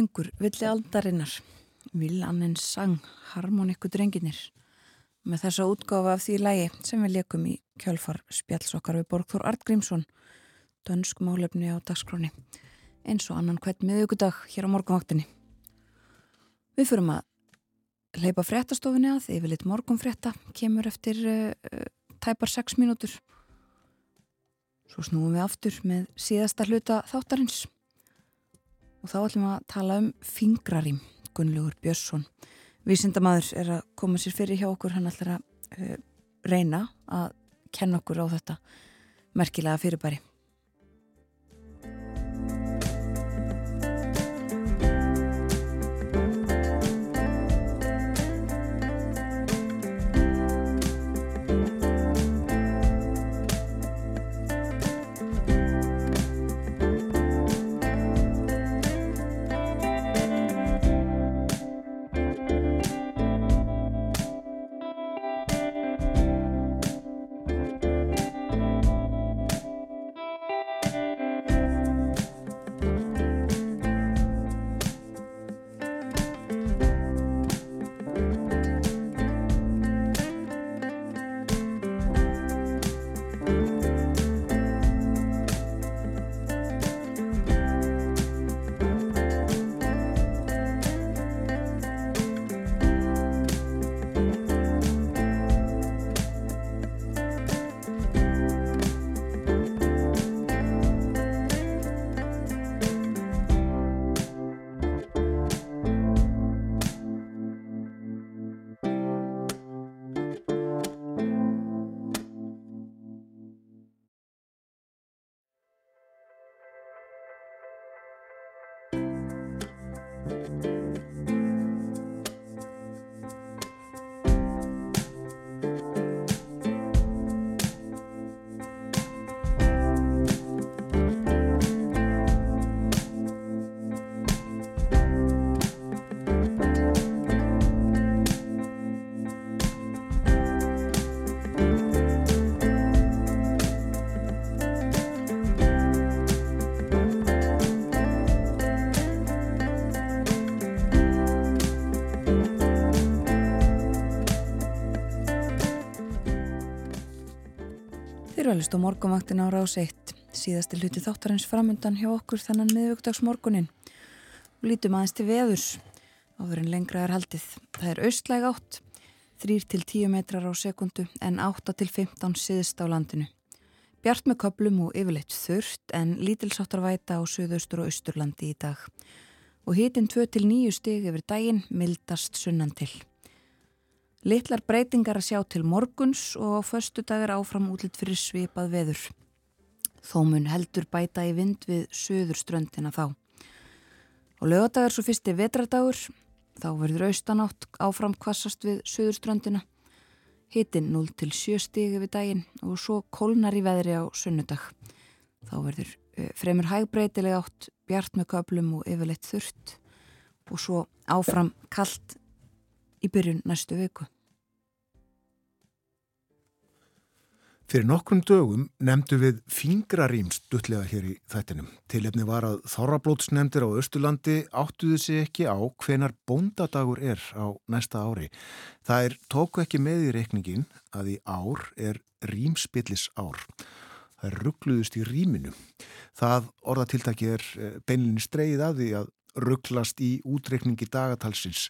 Söngur villi aldarinnar, vil annins sang, harmonikku drenginir. Með þessa útgáfa af því lægi sem við leikum í kjálfar spjallsokkar við Borgþór Artgrímsson, dönsk málefni á dagskróni, eins og annan hvert miðugudag hér á morgunvaktinni. Við fyrum að leipa fréttastofinni að, yfir lit morgunfrétta, kemur eftir uh, tæpar 6 mínútur. Svo snúum við aftur með síðasta hluta þáttarins og þá ætlum við að tala um fingrarím, Gunnlaugur Björnsson. Vísindamadur er að koma sér fyrir hjá okkur, hann ætlar að uh, reyna að kenna okkur á þetta merkilega fyrirbæri. Fyriralist og morgunvaktin á rás 1 síðasti hluti þáttarins framundan hjá okkur þannan miðvögdagsmorgunin og lítum aðeins til veðurs áður en lengra er haldið. Það er austlæg átt 3-10 metrar á sekundu en 8-15 síðst á landinu. Bjart með köplum og yfirleitt þurft en lítilsáttar væta á söðaustur og austurlandi í dag og hitin 2-9 stig yfir daginn mildast sunnan til. Littlar breytingar að sjá til morguns og förstu dagar áfram útlitt fyrir svipað veður. Þó mun heldur bæta í vind við söður ströndina þá. Og lögadagar svo fyrsti vetradagur, þá verður austanátt áfram kvassast við söður ströndina. Hittin 0 til 7 stigi við daginn og svo kólnar í veðri á sunnudag. Þá verður fremur hægbreytileg átt, bjart með köplum og yfirleitt þurft og svo áfram kallt í byrjun næstu viku. Fyrir nokkrum dögum nefndu við fingrarýmst duttlega hér í þættinum. Tilefni var að þorrablótsnefndir á Östurlandi áttuðu sig ekki á hvenar bóndadagur er á næsta ári. Það er tóku ekki með í reikningin að í ár er rýmspillis ár. Það er ruggluðust í rýminu. Það orðatiltaki er eh, beinlinni streið að því að rugglast í útreikningi dagatalsins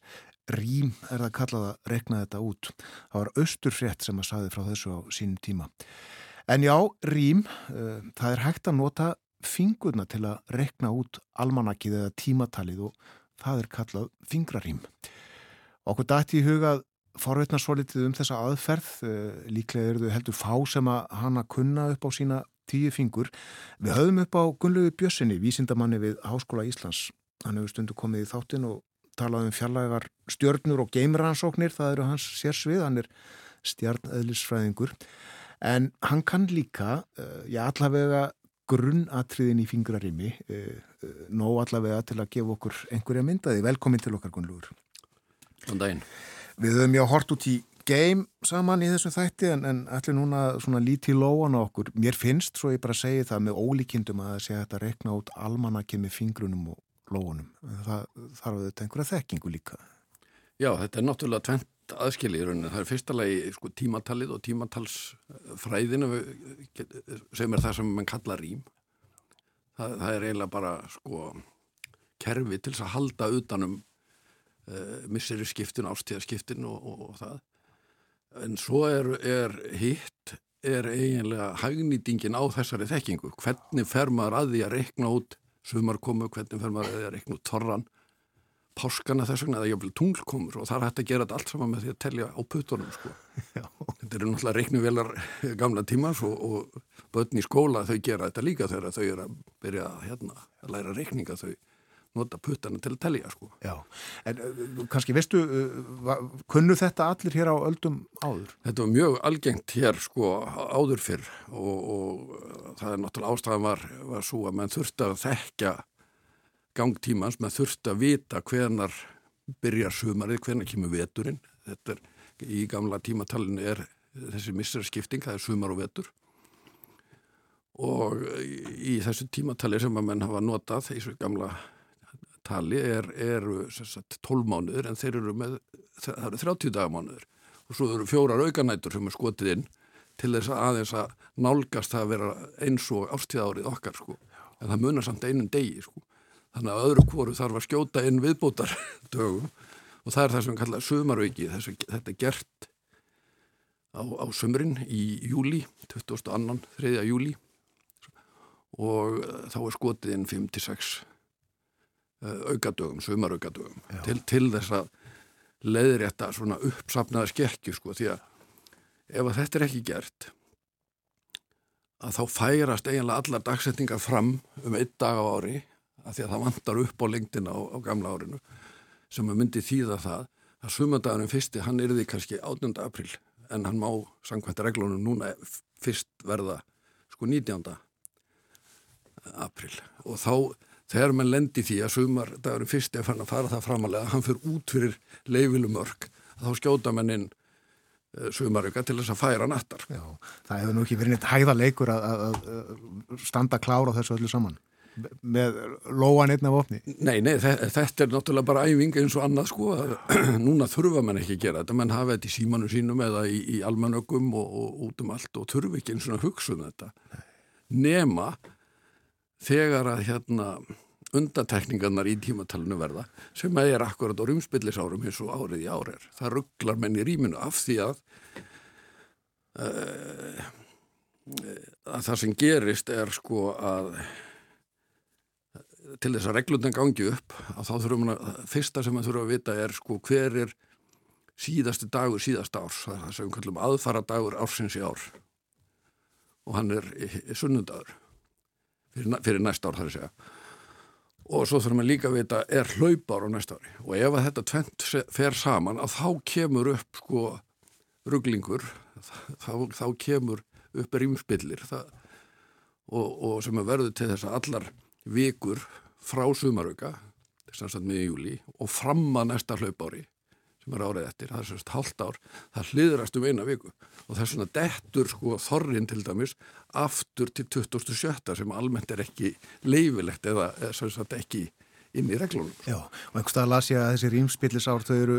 Rím er það kallað að rekna þetta út. Það var austurfrétt sem að saði frá þessu á sínum tíma. En já, rím, uh, það er hægt að nota fingurna til að rekna út almanakið eða tímatalið og það er kallað fingrarím. Okkur dætti í hugað forveitna svo litið um þessa aðferð, uh, líklega eru þau heldur fá sem að hana kunna upp á sína tíu fingur. Við höfum upp á Gunnlegu Bjössinni, vísindamanni við Háskóla Íslands. Hann hefur stundu komið í þáttin og talað um fjarlægar stjörnur og geimrannsóknir, það eru hans sérsvið, hann er stjarnæðlisfræðingur en hann kann líka, uh, já allavega grunnatriðin í fingrarimi uh, uh, nóg allavega til að gefa okkur einhverja myndaði. Velkomin til okkar Gunnlúur. Góðan daginn. Við höfum já hort út í geim saman í þessum þætti en, en allir núna svona lítið lóan á okkur. Mér finnst, svo ég bara segi það með ólíkindum að það sé að þetta rekna út almanakið með fingrunum og lóunum. Það þarf auðvitað einhverja þekkingu líka. Já, þetta er náttúrulega tvent aðskilið í rauninni. Það er fyrsta lagi sko, tímatalið og tímatalsfræðinu sem er það sem mann kalla rým. Það, það er eiginlega bara sko kerfi til þess að halda utanum uh, misseri skiptin, ástíðaskiptin og, og, og það. En svo er, er hitt, er eiginlega hagnýtingin á þessari þekkingu. Hvernig fer maður að því að rekna út sumarkomu, hvernig fer maður að rekna út torran, páskana þess vegna, eða jáfnvel tunglkomur og það er hægt að gera þetta allt saman með því að telja á putunum sko. Þetta eru náttúrulega reiknuvelar gamla tímas og, og börn í skóla þau gera þetta líka þegar þau eru að byrja hérna, að læra reikninga þau nota puttana til að telja sko. Já, en uh, kannski veistu, uh, kunnu þetta allir hér á öldum áður? Þetta var mjög algengt hér sko áður fyrr og, og það er náttúrulega ástæðan var, var svo að mann þurfti að þekka gangtímans, mann þurfti að vita hvenar byrjar sumarið, hvenar kemur veturinn. Þetta er í gamla tímatalinu er þessi misserskipting, það er sumar og vetur og í þessu tímatali sem að menn hafa notað þessu gamla tali er, eru sagt, 12 mánuður en þeir eru með, það eru 30 dagamánuður og svo eru fjórar auganætur sem er skotið inn til þess að aðeins að nálgast það að vera eins og ástíðárið okkar sko, en það munar samt einum degi sko, þannig að öðru kvoru þarf að skjóta inn viðbótar dögum og það er það sem við kallaðum sumarauki, þetta er gert á, á sömurinn í júli, 22. 3. júli og þá er skotið inn 5-6 Eh, aukadögum, sumaraugadögum til, til þess að leiðrétta svona uppsapnaða skekki sko því að ef að þetta er ekki gert að þá færast eiginlega allar dagsetningar fram um einn dag á ári að því að það vantar upp á lengdina á, á gamla árinu sem að myndi þýða það að sumandagurinn fyrsti hann er því kannski 8. april en hann má samkvæmt reglunum núna fyrst verða sko 19. april og þá þegar mann lendi því að sumar dagurinn fyrst er fann að fara það framalega hann fyrir út fyrir leifilumörk þá skjóta mann inn uh, sumarauka til þess að færa nattar. Já, það hefur nú ekki verið neitt hæðaleikur að, að, að standa klára þessu öllu saman með lóan einn af opni. Nei, nei, þetta er náttúrulega bara æfing eins og annað sko núna þurfa mann ekki að gera þetta. Mann hafa þetta í símanu sínum eða í, í almanögum og, og út um allt og þurfa ekki eins og hugsa um þetta. Nema þegar að hérna undatekningarnar í tímatalinu verða sem að er akkurat á rúmspillisárum eins og árið í árið. Það rugglar menn í rýminu af því að, uh, að það sem gerist er sko að til þess að reglundan gangi upp að þá þurfum við að, fyrsta sem við þurfum að vita er sko hver er síðasti dagur síðast árs, það er það sem við kallum aðfara dagur ársins í ár. Og hann er sunnundagur fyrir, fyrir næsta ár þar að segja. Og svo þurfum við líka að vita er hlaupár á næsta ári? Og ef þetta tvent fer saman að þá kemur upp sko rugglingur þá, þá kemur upp rýmspillir og, og sem er verður til þess að allar vikur frá sumarauka þess að miður júli og fram að næsta hlaupári sem er árið eftir, það er sérst halvt ár það hliðrast um eina viku og það er svona dettur sko þorrin til dæmis aftur til 2007 sem almennt er ekki leifilegt eða sérst ekki inn í reglunum. Já, og einhverstað las ég að þessi rýmspillisár þau eru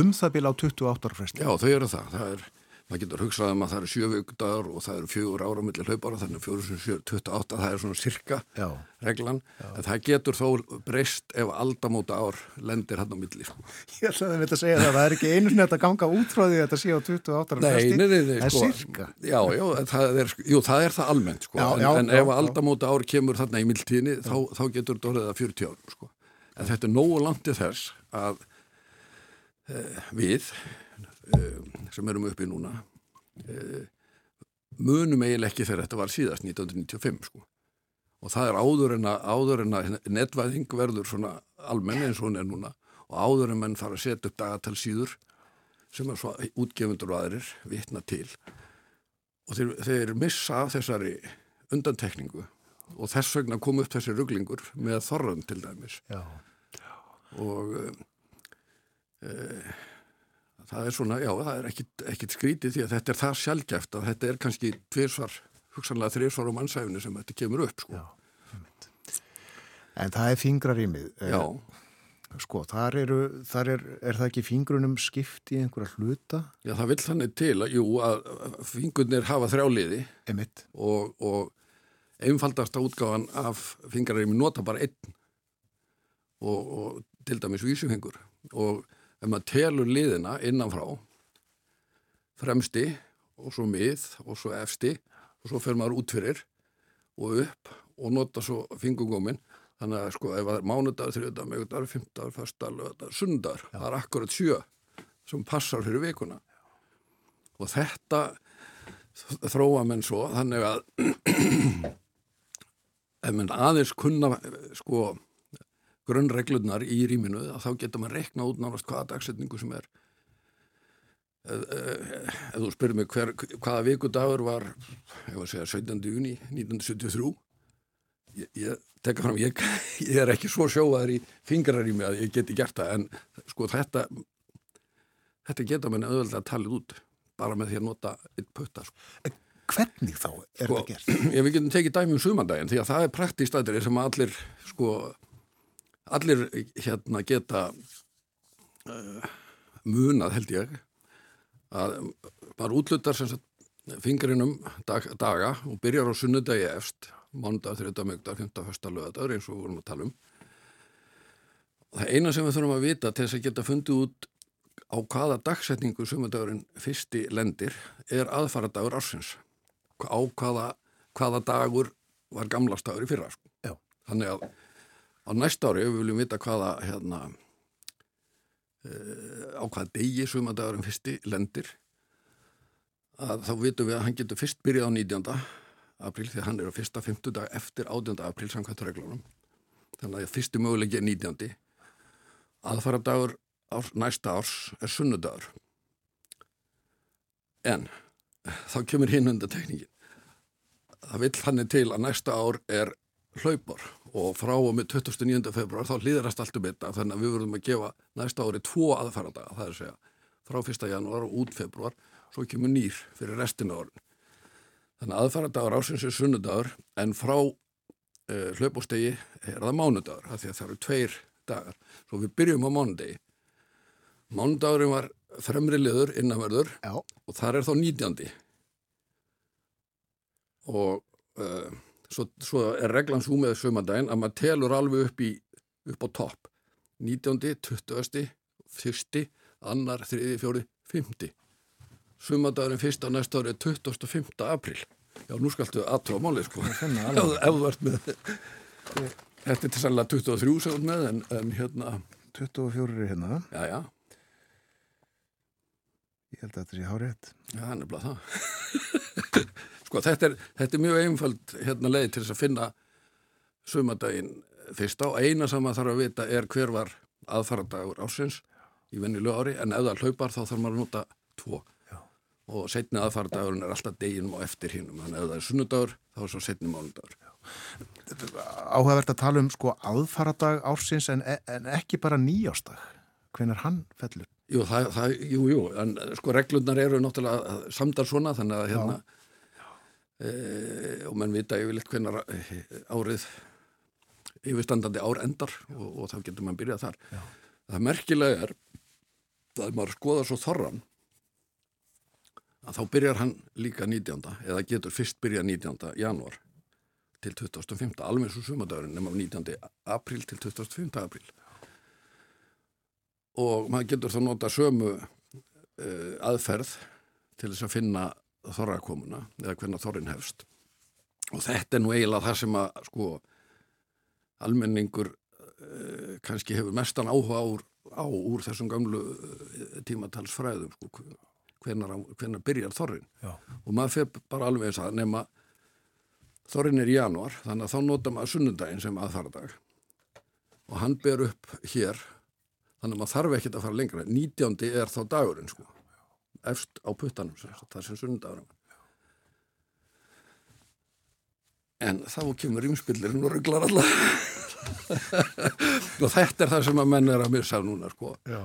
um það bila á 28 ára fresti. Já, þau eru það, það er maður getur hugsað um að það eru sjöfugdagar og það eru fjögur ára millir hlaupára þannig að fjóru sem 28 það er svona sirka Já. reglan Já. en það getur þó breyst ef aldamóta ár lendir hann á milli. Ég ætlaði að segja það það er ekki einu snett að ganga út frá því að þetta sé á 28 ára fresti það er sko, sirka Já, já, það er, jú, það er það almennt sko. en, en ef aldamóta ár kemur þarna í mildtíðinni þá, þá getur þetta orðið að 40 árum sko. en þetta er nógu langt til þess að eh, við sem erum uppi núna eh, munum eiginlega ekki þegar þetta var síðast 1995 sko. Og það er áður en að, áður en að netvæðing verður svona almenni eins og hún er núna og áður en menn fara að setja upp dagatalsýður sem er svo útgefundur og aðrir vitna til. Og þeir, þeir missa af þessari undantekningu og þess vegna kom upp þessi rugglingur með þorran til dæmis. Já. og e, það er svona, já, það er ekkit, ekkit skrítið því að þetta er það sjálfgæft að þetta er kannski tvirsvar, hugsanlega þrirsvar á mannsæfinu sem þetta kemur upp, sko. Já, En það er fingrarýmið. Já. Sko, þar, eru, þar er, er það ekki fingrunum skipt í einhverja hluta? Já, það vill þannig til að, jú, að fingurnir hafa þrjáliði Emitt. og, og einfaldasta útgáfan af fingrarými nota bara einn og, og til dæmis vísufingur og ef maður telur liðina innanfrá fremsti og svo mið og svo efsti og svo fer maður út fyrir og upp og nota svo fingurgóminn. Þannig að sko ef það er mánudagur, þriðdagur, megudagur, fymdagur, fyrstagur, lögadagur, sundagur það er akkurat sjö sem passar fyrir vikuna. Og þetta þróa menn svo þannig að ef menn aðeins kunna sko grunnreglunar í rýminu þá getur maður rekna út náttúrulega hvaða dagsetningu sem er ef, ef, ef þú spyrir mig hver, hvaða vikudagur var að segja 17. júni 1973 ég, ég tekka fram, ég, ég er ekki svo sjóaður í fingrarými að ég geti gert það en sko þetta þetta geta manni að tala út bara með því að nota eitt putta sko. Hvernig þá er sko, þetta gert? Ég við getum tekið dæmi um sumandaginn því að það er praktist aðrið sem allir sko allir hérna geta uh, munað held ég að bara útlutar sem sagt fingrinum dag, daga og byrjar á sunnudagi efst mándag, þriðdag, mögdag, fymta, fyrsta lögadagur eins og við vorum að tala um. Það eina sem við þurfum að vita til þess að geta fundið út á hvaða dagsetningu sumudagurinn fyrsti lendir er aðfaradagur ársins. Á hvaða, hvaða dagur var gamlastagur í fyrra sko. Þannig að á næsta ári ef við viljum vita hvaða hérna, uh, á hvaða degi sumadagurinn fyrsti lendir að þá vitum við að hann getur fyrst byrjað á 19. apríl því að hann er á fyrsta 50 dag eftir 18. apríl samkvæmt reglunum þannig að fyrstu mögulegi er 19. aðfara dagur árs, næsta árs er sunnudagur en þá kemur hinn undir tekningin það vill hann til að næsta ár er hlaupar og frá og með 29. februar þá hlýðrast allt um þetta þannig að við verðum að gefa næsta ári tvo aðfæradaga, það er að segja frá 1. janúar og út februar svo kemur nýr fyrir restina árin þannig að aðfæradagur ásins er sunnudagur en frá uh, hlaupostegi er það mánudagur af því að það eru tveir dagar svo við byrjum á mánudegi mánudagurinn var fremri liður innanverður Já. og þar er þá 19. og uh, svo, svo er reglan svo með sömandaginn að maður telur alveg upp, í, upp á topp 19., 20., 1., annar, 3., 4., 5. Sömandagurinn fyrst á næsta ári er 25. april Já, nú skaltu aðtróða málið sko ef þú ert með Þetta er sannlega 23 sem þú ert með en, en hérna, 24 er hérna. já, já Ég held að þetta sé hárétt. Já, nefnilega það. sko, þetta er, þetta er mjög einfald hérna leið til þess að finna sumadaginn fyrst á. Eina sem maður þarf að vita er hver var aðfaradagur ásins í vennilu ári, en ef það hlaupar þá þarf maður að nota tvo. Já. Og setni aðfaradagurinn er alltaf deginum og eftir hinnum. Þannig að ef það er sunnudagur, þá er svo setni mánudagur. Áhugavert að tala um sko aðfaradag ársins en, en ekki bara nýjástag. Hvenar hann fellur? Jú, það, það, jú, jú, en sko reglurnar eru náttúrulega samdar svona þannig að hérna e, og menn vita yfirleitt hvenar árið yfirstandandi ár endar og, og þá getur mann byrjað þar. Já. Það merkilega er að maður skoða svo þorran að þá byrjar hann líka 19. eða getur fyrst byrjað 19. januar til 25. alveg svo sumadagurinn nema 19. apríl til 25. apríl og maður getur þá nota sömu uh, aðferð til þess að finna þorrakomuna eða hvernig þorrin hefst og þetta er nú eiginlega það sem að sko almenningur uh, kannski hefur mestan áhuga á, á úr þessum gamlu uh, tímatalsfræðum sko, hvenar byrjar þorrin Já. og maður fyrir bara alveg þess að nema þorrin er í januar þannig að þá nota maður sunnundaginn sem aðfaradag og hann ber upp hér þannig að maður þarf ekkert að fara lengra 19. er þá dagurinn sko efst á puttanum það sem sundagurum en þá kemur rímspillirinn og rugglar alla og þetta er það sem að menn er að missa núna sko Já.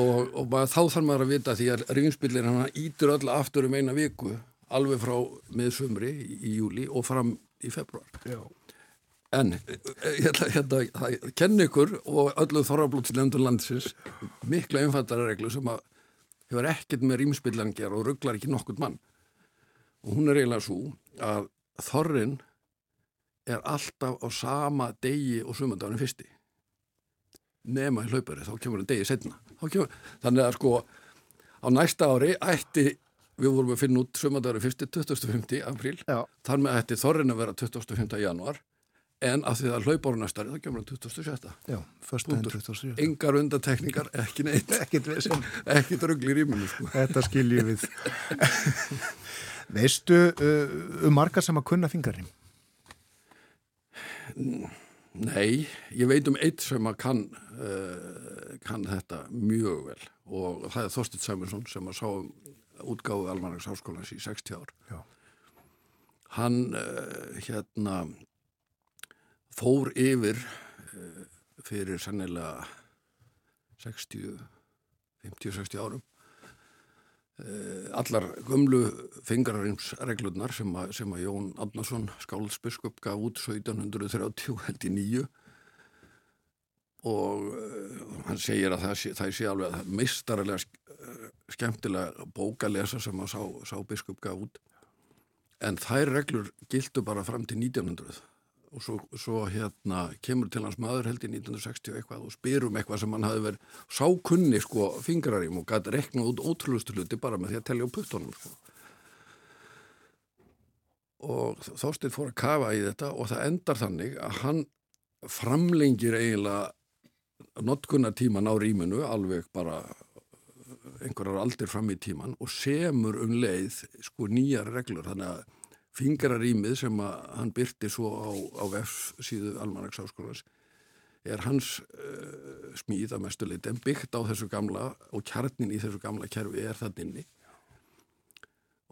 og, og maður, þá þarf maður að vita því að rímspillirinn hann ítur öll aftur um eina viku alveg frá miðsumri í, júli og fram í februar Já. En eh, ég ætla hérna að kenna ykkur og öllu þorrablótslendur landsins mikla einfaldara reglu sem að hefur ekkert með rýmspillan gera og rugglar ekki nokkurt mann. Og hún er eiginlega svo að þorrin er alltaf á sama degi og sumandaginu fyrsti. Nema í hlaupari, þá kemur hann degi setna. Kemur, þannig að sko á næsta ári ætti, við vorum að finna út sumandaginu fyrsti 25. apríl, þar með ætti þorrin að vera 25. januar en að því að hlaupáru næstari þá kemur hann 27. Já, föstudaginn Punktur. 27. Engar undatekningar, ekki neitt, ekki dröggli í rýmunu sko. Þetta skiljum við. Veistu uh, um margar sem að kunna fingarinn? Nei, ég veit um eitt sem að kann, uh, kann þetta mjög vel og það er Þorstin Sæmursson sem að sá um útgáðu Almanags háskólans í 60 ár. Já. Hann uh, hérna fór yfir uh, fyrir sannilega 60, 50-60 árum uh, allar gömlu fingrarinsreglurnar sem, sem að Jón Adnason skáldsbiskup gaf út 1730 held í nýju og uh, hann segir að það sé, það sé alveg að eh, skemmtilega bók að lesa sem að sá, sá biskup gaf út. En þær reglur gildu bara fram til 1900 og svo, svo hérna kemur til hans maður held í 1960 og eitthvað og spyr um eitthvað sem hann hafi verið sákunni sko fingrarím og gæti rekna út ótrúlustu hluti bara með því að telja á puttunum sko. og þóstið fór að kafa í þetta og það endar þannig að hann framlengir eiginlega notkunartíman á rýminu alveg bara einhverjar aldir fram í tíman og semur um leið sko nýjar reglur þannig að fingrarýmið sem hann byrti svo á, á F-síðu Almanags Háskólas er hans uh, smíð að mestu leiti en byggt á þessu gamla og kjarnin í þessu gamla kerfi er það inni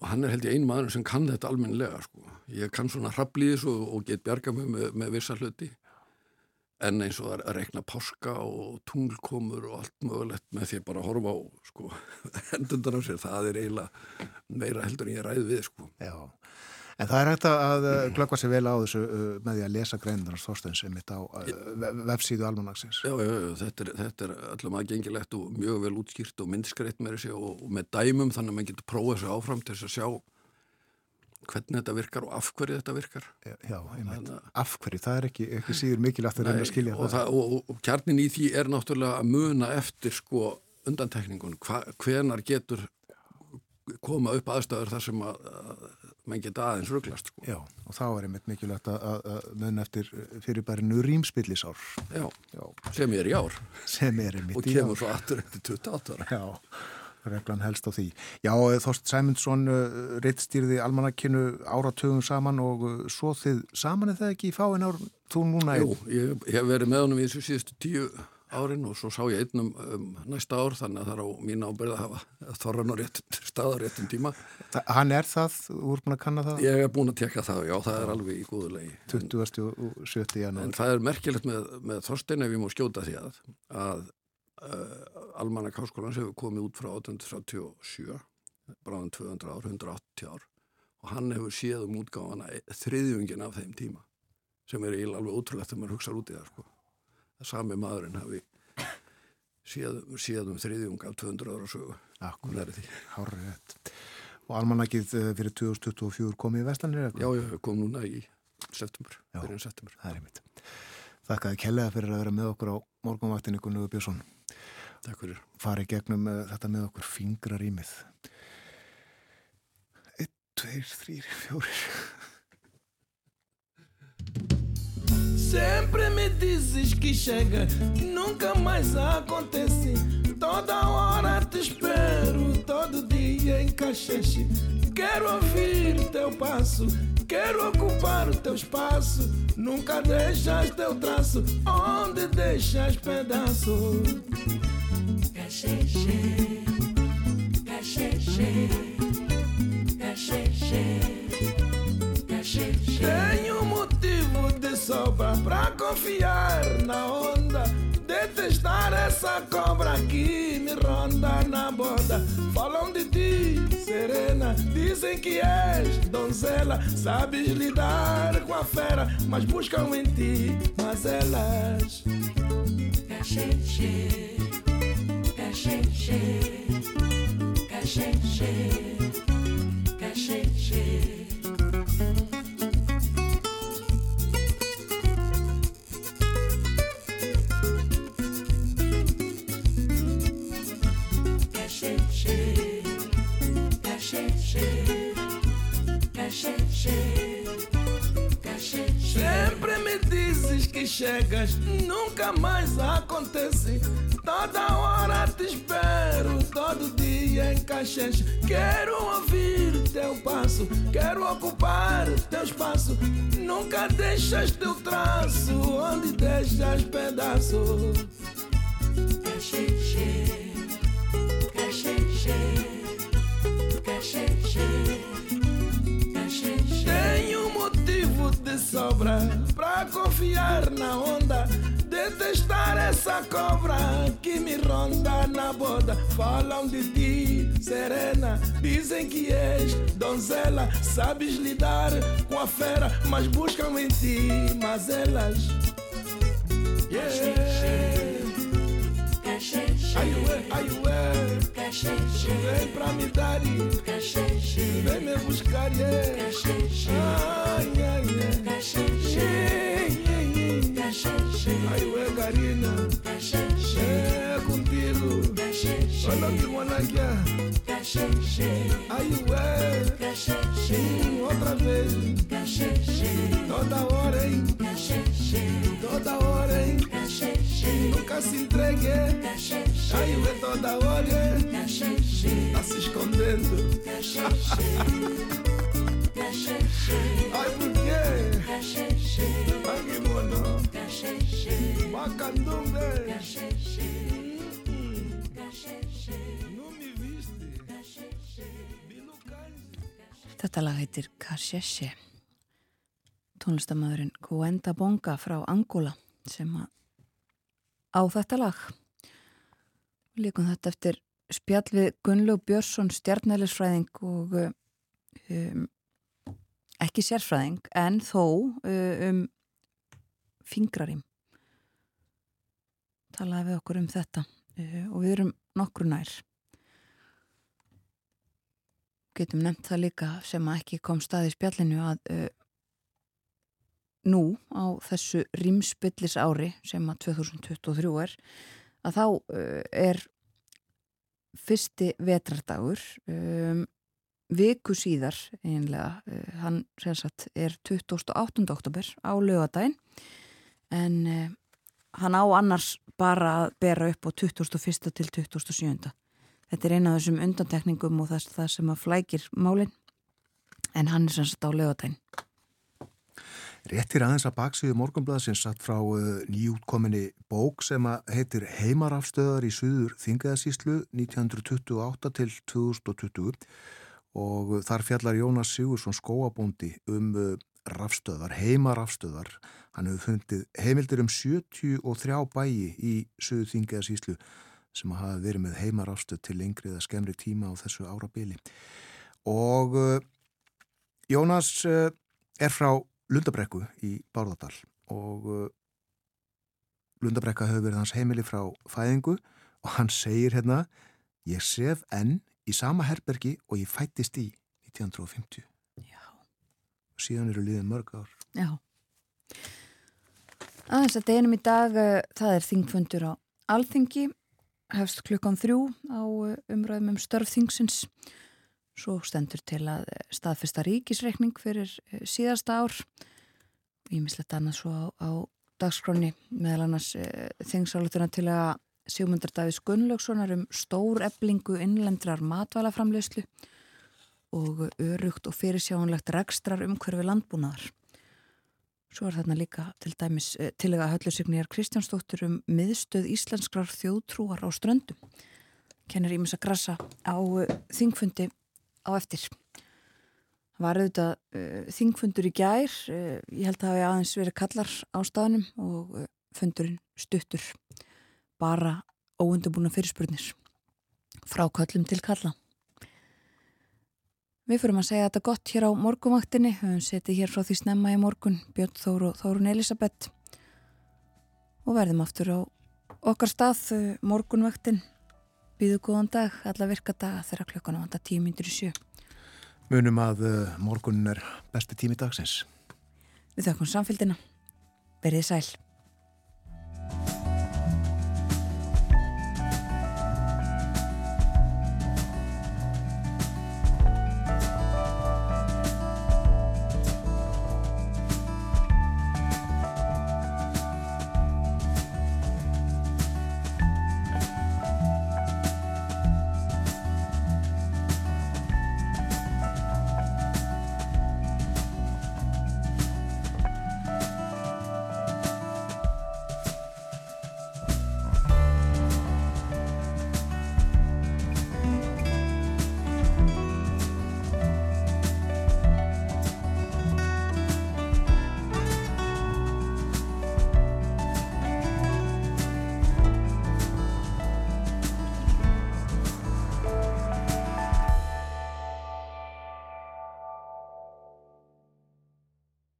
og hann er held ég ein maður sem kann þetta almennilega sko. ég kann svona hraplíðis og, og get bjarga mig með, með vissa hluti en eins og að rekna páska og tunglkomur og allt mögulegt með því bara að horfa á sko, hendundar á sér, það er eiginlega meira heldur en ég ræði við sko. Já. En það er hægt að uh, glöggva sér vel á þessu uh, með því að lesa greinarnas Þorsteins um þetta á uh, vefsíðu almanagsins. Já, já, já, þetta er, þetta er allum aðgengilegt og mjög vel útskýrt og myndskreitt með þessi og, og með dæmum þannig að maður getur prófað þessu áfram til þess að sjá hvernig þetta virkar og af hverju þetta virkar. Já. Þannig Af hverju, það er ekki, ekki síður mikilvægt að reyna að skilja og, það. og, og, og kjarnin í því er náttúrulega að muna eftir sko undantekningun, hvenar getur koma upp aðstæður þar sem að menn geta aðeins rugglast sko. Já, og þá er einmitt mikilvægt að, mun eftir fyrirbærinu rýmspillisár Já, Já, sem er í ár sem er einmitt og í kemur ár. svo aftur eftir 28 ára. Já, reglan helst á því. Já, Þorst Sæmundsson uh, reittstýrði almanakinu áratugum saman og uh, svo þið saman er það ekki í fáin ár þú núna Jú, ég hef verið með honum í þessu síðustu tíu árin og svo sá ég einnum um, næsta ár þannig að það er á mín ábyrð að hafa þorran á réttum tíma. Þa, Hann er það, þú voru búin að kanna það Ég hef búin að tekka það, já, það er alveg í góðu legi. 20. og 70. janúar. En það er merkilegt með, með Þorstein ef ég má skjóta því að, að uh, Almanak Háskólans hefur komið út frá 1837, bráðan 200 ár, 180 ár og hann hefur séð um útgáfana þriðjungin af þeim tíma sem er alveg ótrúlegt þegar maður hugsa út í það sko. Sami maðurinn hafi séð, séð um þriðjung af 200 ára sögu. Akkur, hárið rétt. Og almanakið uh, fyrir 2024 komið í Vestlanir Já, ég kom núna í september, Já. byrjun september. Það er einmitt. Þakkaði kellega fyrir að vera með okkur á morgunvaktinni Gunnlegu Björnsson. Takk fyrir. Fari gegnum uh, þetta með okkur fingra rýmið. Eitt, tveir, þrýr, fjórir. Sempre me dizes que chega, que nunca mais acontece. Toda hora te espero, todo dia em cacheche. Quero ouvir teu passo, quero ocupar o teu espaço. Nunca deixas teu traço, onde deixas pedaço. Cacheche, cacheche, cacheche. Tenho motivo pra confiar na onda. Detestar essa cobra que me ronda na borda. Falam de ti serena. Dizem que és donzela, sabes lidar com a fera, mas buscam em ti mazelas. Caxexê, caxexê, caxexê, caxexê. Sempre chegas, nunca mais acontece. Toda hora te espero, todo dia em caixas. Quero ouvir teu passo, quero ocupar teu espaço. Nunca deixas teu traço, onde deixas pedaço. Caxixi, caxixi, caxixi. Tenho motivo de sobra pra confiar na onda. Detestar essa cobra que me ronda na boda. Falam de ti, serena. Dizem que és donzela. Sabes lidar com a fera, mas buscam em ti mazelas. Yeah. Ai, Cacheche. Aiuê, aiuê. Cacheche. Vem pra me dar. Cacheche. Vem me buscar. Cacheche. Ai, ai, ai. Cacheche. Aiuê, Garina. Cacheche. Cacheche. I love you one cachê, Cacheche. ué you well? Outra vez. cachê. Toda hora, hein? cachê, Toda hora, hein? cachê. Nunca se entregue. cachê, aí ué toda hora? Cachê Tá se escondendo. cachê, cachê. Aí por quê? Bangue mono. Macandumbe. cachê. Þetta lag heitir Kasheshe. Tónlistamæðurinn Kuenda Bonga frá Angola sem að á þetta lag. Líkum þetta eftir spjall við Gunnlaug Björnsson stjarnælisfræðing og um, ekki sérfræðing en þó um fingrarím. Talaði við okkur um þetta uh, og við erum nokkru nær getum nefnt það líka sem að ekki kom staði í spjallinu að uh, nú á þessu rímspillis ári sem að 2023 er að þá uh, er fyrsti vetrardagur um, viku síðar einlega, uh, hann sagt, er 28. oktober á lögadaginn en uh, hann á annars bara að bera upp á 21. til 27. Þetta er eina af þessum undantekningum og það, það sem að flækir málinn en hann er semst á lögadaginn Réttir aðeins að baksíðu morgunblaðsins satt frá uh, nýjútkominni bók sem heitir Heimarafstöðar í Suður Þingaðasíslu 1928 til 2020 og þar fjallar Jónas Sigursson skóabóndi um uh, rafstöðar, heimarafstöðar. Hann hefur fundið heimildir um 73 bæi í Suður Þingaðasíslu sem hafa verið með heimarafstöð til lengri eða skemmri tíma á þessu árabili. Og uh, Jónas er frá Lundabrekku í Bárðardal og uh, Lundabrekka hefur verið hans heimili frá fæðingu og hann segir hérna ég sef enn í sama herbergi og ég fættist í 1950 Já. og síðan eru liðin mörg ár. Já. Aðeins að deginum í dag uh, það er þingfundur á Alþingi. Hefst klukkan þrjú á uh, umræðum um störf þingsins. Svo stendur til að staðfesta ríkisreikning fyrir eh, síðasta ár. Misletta annað svo á, á dagskráni meðal annars þingsáletuna til að Sigmundur Davíðs Gunnlaugssonar um stór eblingu innlendrar matvælaframleyslu og örugt og fyrirsjáanlegt rekstrar umhverfi landbúnaðar. Svo er þarna líka til dæmis e, til að höllusigniðar Kristjánsdóttur um miðstöð íslenskrar þjóðtrúar á ströndum. Kennir ímis að grassa á e, þingfundi á eftir. Það var auðvitað uh, þingfundur í gær, uh, ég held að það hefði aðeins verið kallar á staðnum og uh, fundurinn stuttur bara óundabúna fyrirspurnir frá kallum til kalla. Við fyrum að segja þetta gott hér á morgunvaktinni, við höfum setið hér frá því snemma í morgun, Björn Þór og Þórun Elisabeth og verðum aftur á okkar stað eh, morgunvaktin, býðu góðan dag, alla virka daga þegar klukkan á vanda tíu myndir í sjö. Munum að uh, morgunin er besti tími dagsins. Við þakkum samfélgina. Verðið sæl.